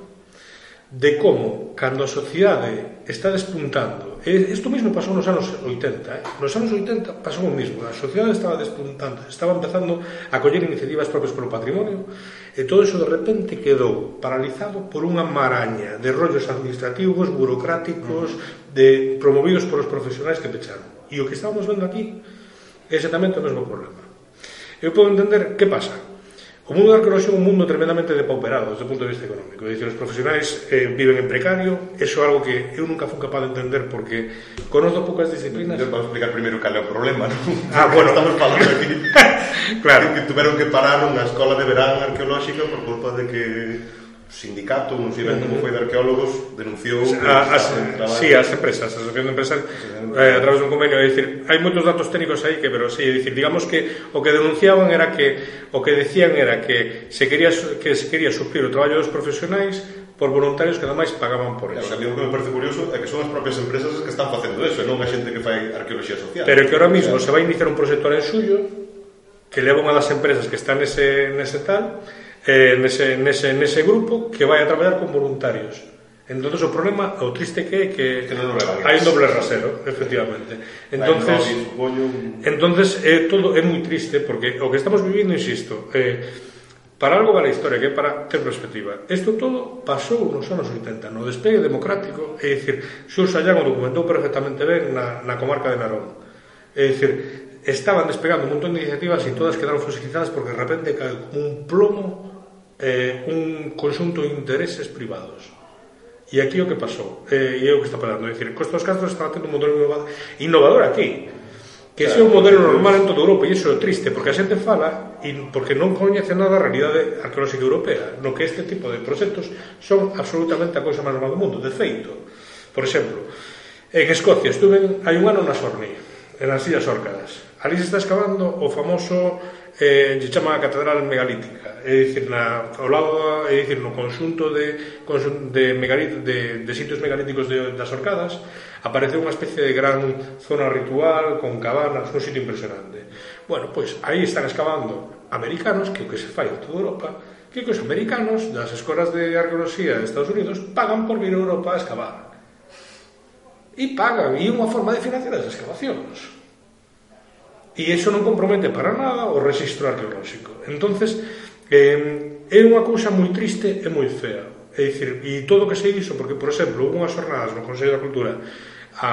de como, cando a sociedade está despuntando, e isto mesmo pasou nos anos 80, eh? nos anos 80 pasou o mismo, a sociedade estaba despuntando, estaba empezando a coller iniciativas propias polo patrimonio, e todo iso de repente quedou paralizado por unha maraña de rollos administrativos, burocráticos, de promovidos polos profesionais que pecharon. E o que estábamos vendo aquí é exactamente o mesmo problema. Eu podo entender que pasa, O mundo da arqueoloxía é un mundo tremendamente depauperado desde o punto de vista económico. É dicir, os profesionais eh, viven en precario, eso é algo que eu nunca fui capaz de entender porque conozco poucas disciplinas. Vamos explicar primeiro cal é o problema, non? Ah, bueno. Estamos falando aquí. claro. Que, que tuveron que parar unha escola de verán arqueolóxica por culpa de que sindicato, non sei ben como foi de arqueólogos, denunciou a, as, sí, as empresas, as asociacións de empresas eh, a través dun convenio, é dicir, hai moitos datos técnicos aí que, pero sí, é dicir, digamos que o que denunciaban era que o que decían era que se quería que se quería suplir o traballo dos profesionais por voluntarios que ademais pagaban por eso. Claro, o que me parece curioso é que son as propias empresas que están facendo eso, e non a xente que fai arqueoloxía social. Pero que ahora mismo claro. se vai iniciar un proxecto en suyo que leva unha das empresas que está nese, nese tal eh, nese, nese, nese grupo que vai a traballar con voluntarios. Entón, o problema, o triste que é que, que non hai un doble rasero, efectivamente. Entonces, un... entonces eh, todo é moi triste, porque o que estamos vivindo, insisto, eh, para algo vale a historia, que é para ter perspectiva. Isto todo pasou nos anos 80, no despegue democrático, é dicir, Xur Sayán o documentou perfectamente ben na, na comarca de Narón. É dicir, estaban despegando un montón de iniciativas e todas quedaron fosilizadas porque de repente cae como un plomo eh, un conxunto de intereses privados. E aquí o que pasou, eh, e é o que está pasando, é dicir, Costa dos Castros está tendo un modelo innovador aquí, que claro, ese é un modelo normal en toda Europa, e iso é triste, porque a xente fala e porque non coñece nada a realidade arqueolóxica europea, no que este tipo de proxectos son absolutamente a cousa máis normal do mundo. De feito, por exemplo, en Escocia estuve hai un ano na Sorni, nas Illas Órcadas. Ali se está excavando o famoso eh, se chama a Catedral Megalítica, é dicir, na, ao lado, é dicir, no conxunto de, de, megalit, de, de sitios megalíticos de, das Orcadas, aparece unha especie de gran zona ritual con cabanas, un sitio impresionante. Bueno, pois aí están excavando americanos, que o que se fai en toda Europa, que os americanos das escolas de arqueoloxía de Estados Unidos pagan por vir a Europa a excavar. E pagan, e unha forma de financiar as excavacións. E iso non compromete para nada o registro arqueolóxico. entonces eh, é unha cousa moi triste e moi fea. É dicir, e todo o que se iso, porque, por exemplo, houve unhas jornadas no Consello da Cultura a,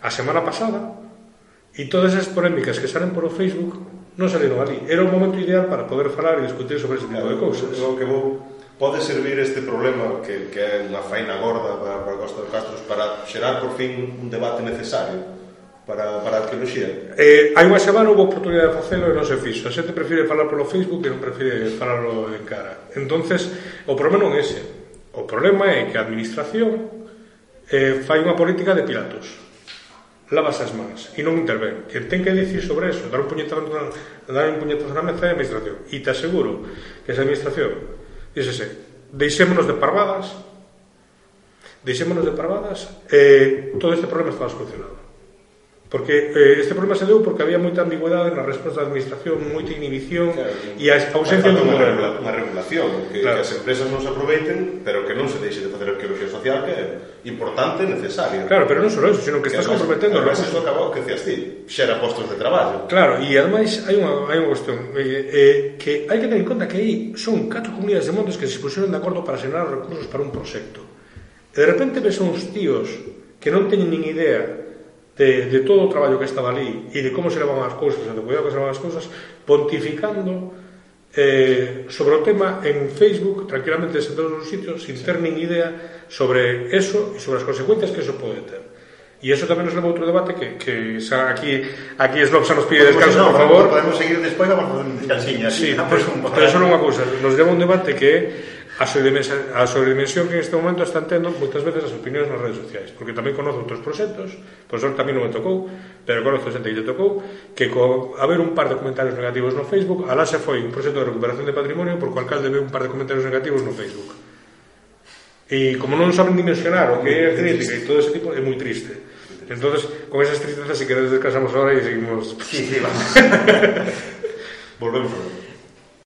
a semana pasada e todas esas polémicas que salen por o Facebook non saliron ali. Era o momento ideal para poder falar e discutir sobre ese tipo de cousas. O que vou pode servir este problema que, que é unha faina gorda para, para Costa de Castros para xerar por fin un debate necesario para, para a arqueoloxía? Eh, hai unha semana houve oportunidade de facelo e non se fixo. A xente prefire falar polo Facebook e non prefire falarlo en cara. entonces o problema non é ese. O problema é que a administración eh, fai unha política de pilatos lavas as mans e non intervén. Que ten que dicir sobre eso, dar un puñetazo na, dar un puñetazo na mesa da administración. E te aseguro que esa administración, díxese, deixémonos de parvadas, deixémonos de parvadas, eh, todo este problema estaba solucionado. Porque eh, este problema se deu porque había moita ambigüedade na resposta da administración, moita inhibición claro, e a ausencia de un regula, unha regulación, que, claro. que as empresas non se aproveiten, pero que non se deixe de facer arqueoloxía social que é importante e necesaria. Claro, pero non só eso, sino que, que estás comprometendo... comprometendo además, recursos. Acabou, que decías ti, xera postos de traballo. Claro, e ademais hai unha, hai unha cuestión eh, eh, que hai que tener en conta que aí son catro comunidades de montes que se pusieron de acordo para xerar recursos para un proxecto. E de repente ves uns tíos que non teñen nin idea de, de todo o traballo que estaba ali e de como se levan as cousas e do cuidado que se levan as cousas pontificando eh, sobre o tema en Facebook tranquilamente en todos os sitios sin ter nin idea sobre eso e sobre as consecuencias que eso pode ter E eso tamén nos leva a outro debate que, que xa aquí aquí Slob xa nos pide descanso, no, por favor. Podemos seguir despois, vamos a descansiña. Sí, pero, pero eso non unha cousa. Nos leva un debate que a sobredimensión, a sobredimensión que en este momento están tendo moitas veces as opinións nas redes sociais porque tamén conozo outros proxectos por sorte a mí non me tocou pero conozo xente que lle tocou que co haber un par de comentarios negativos no Facebook alá se foi un proxecto de recuperación de patrimonio porque o alcalde ve un par de comentarios negativos no Facebook. E como non saben dimensionar o que é a crítica e todo ese tipo é moi triste. Entonces con esas tristezas si queredes descansamos ahora e seguimos. Sí, sí, vamos. Volvemos a ver.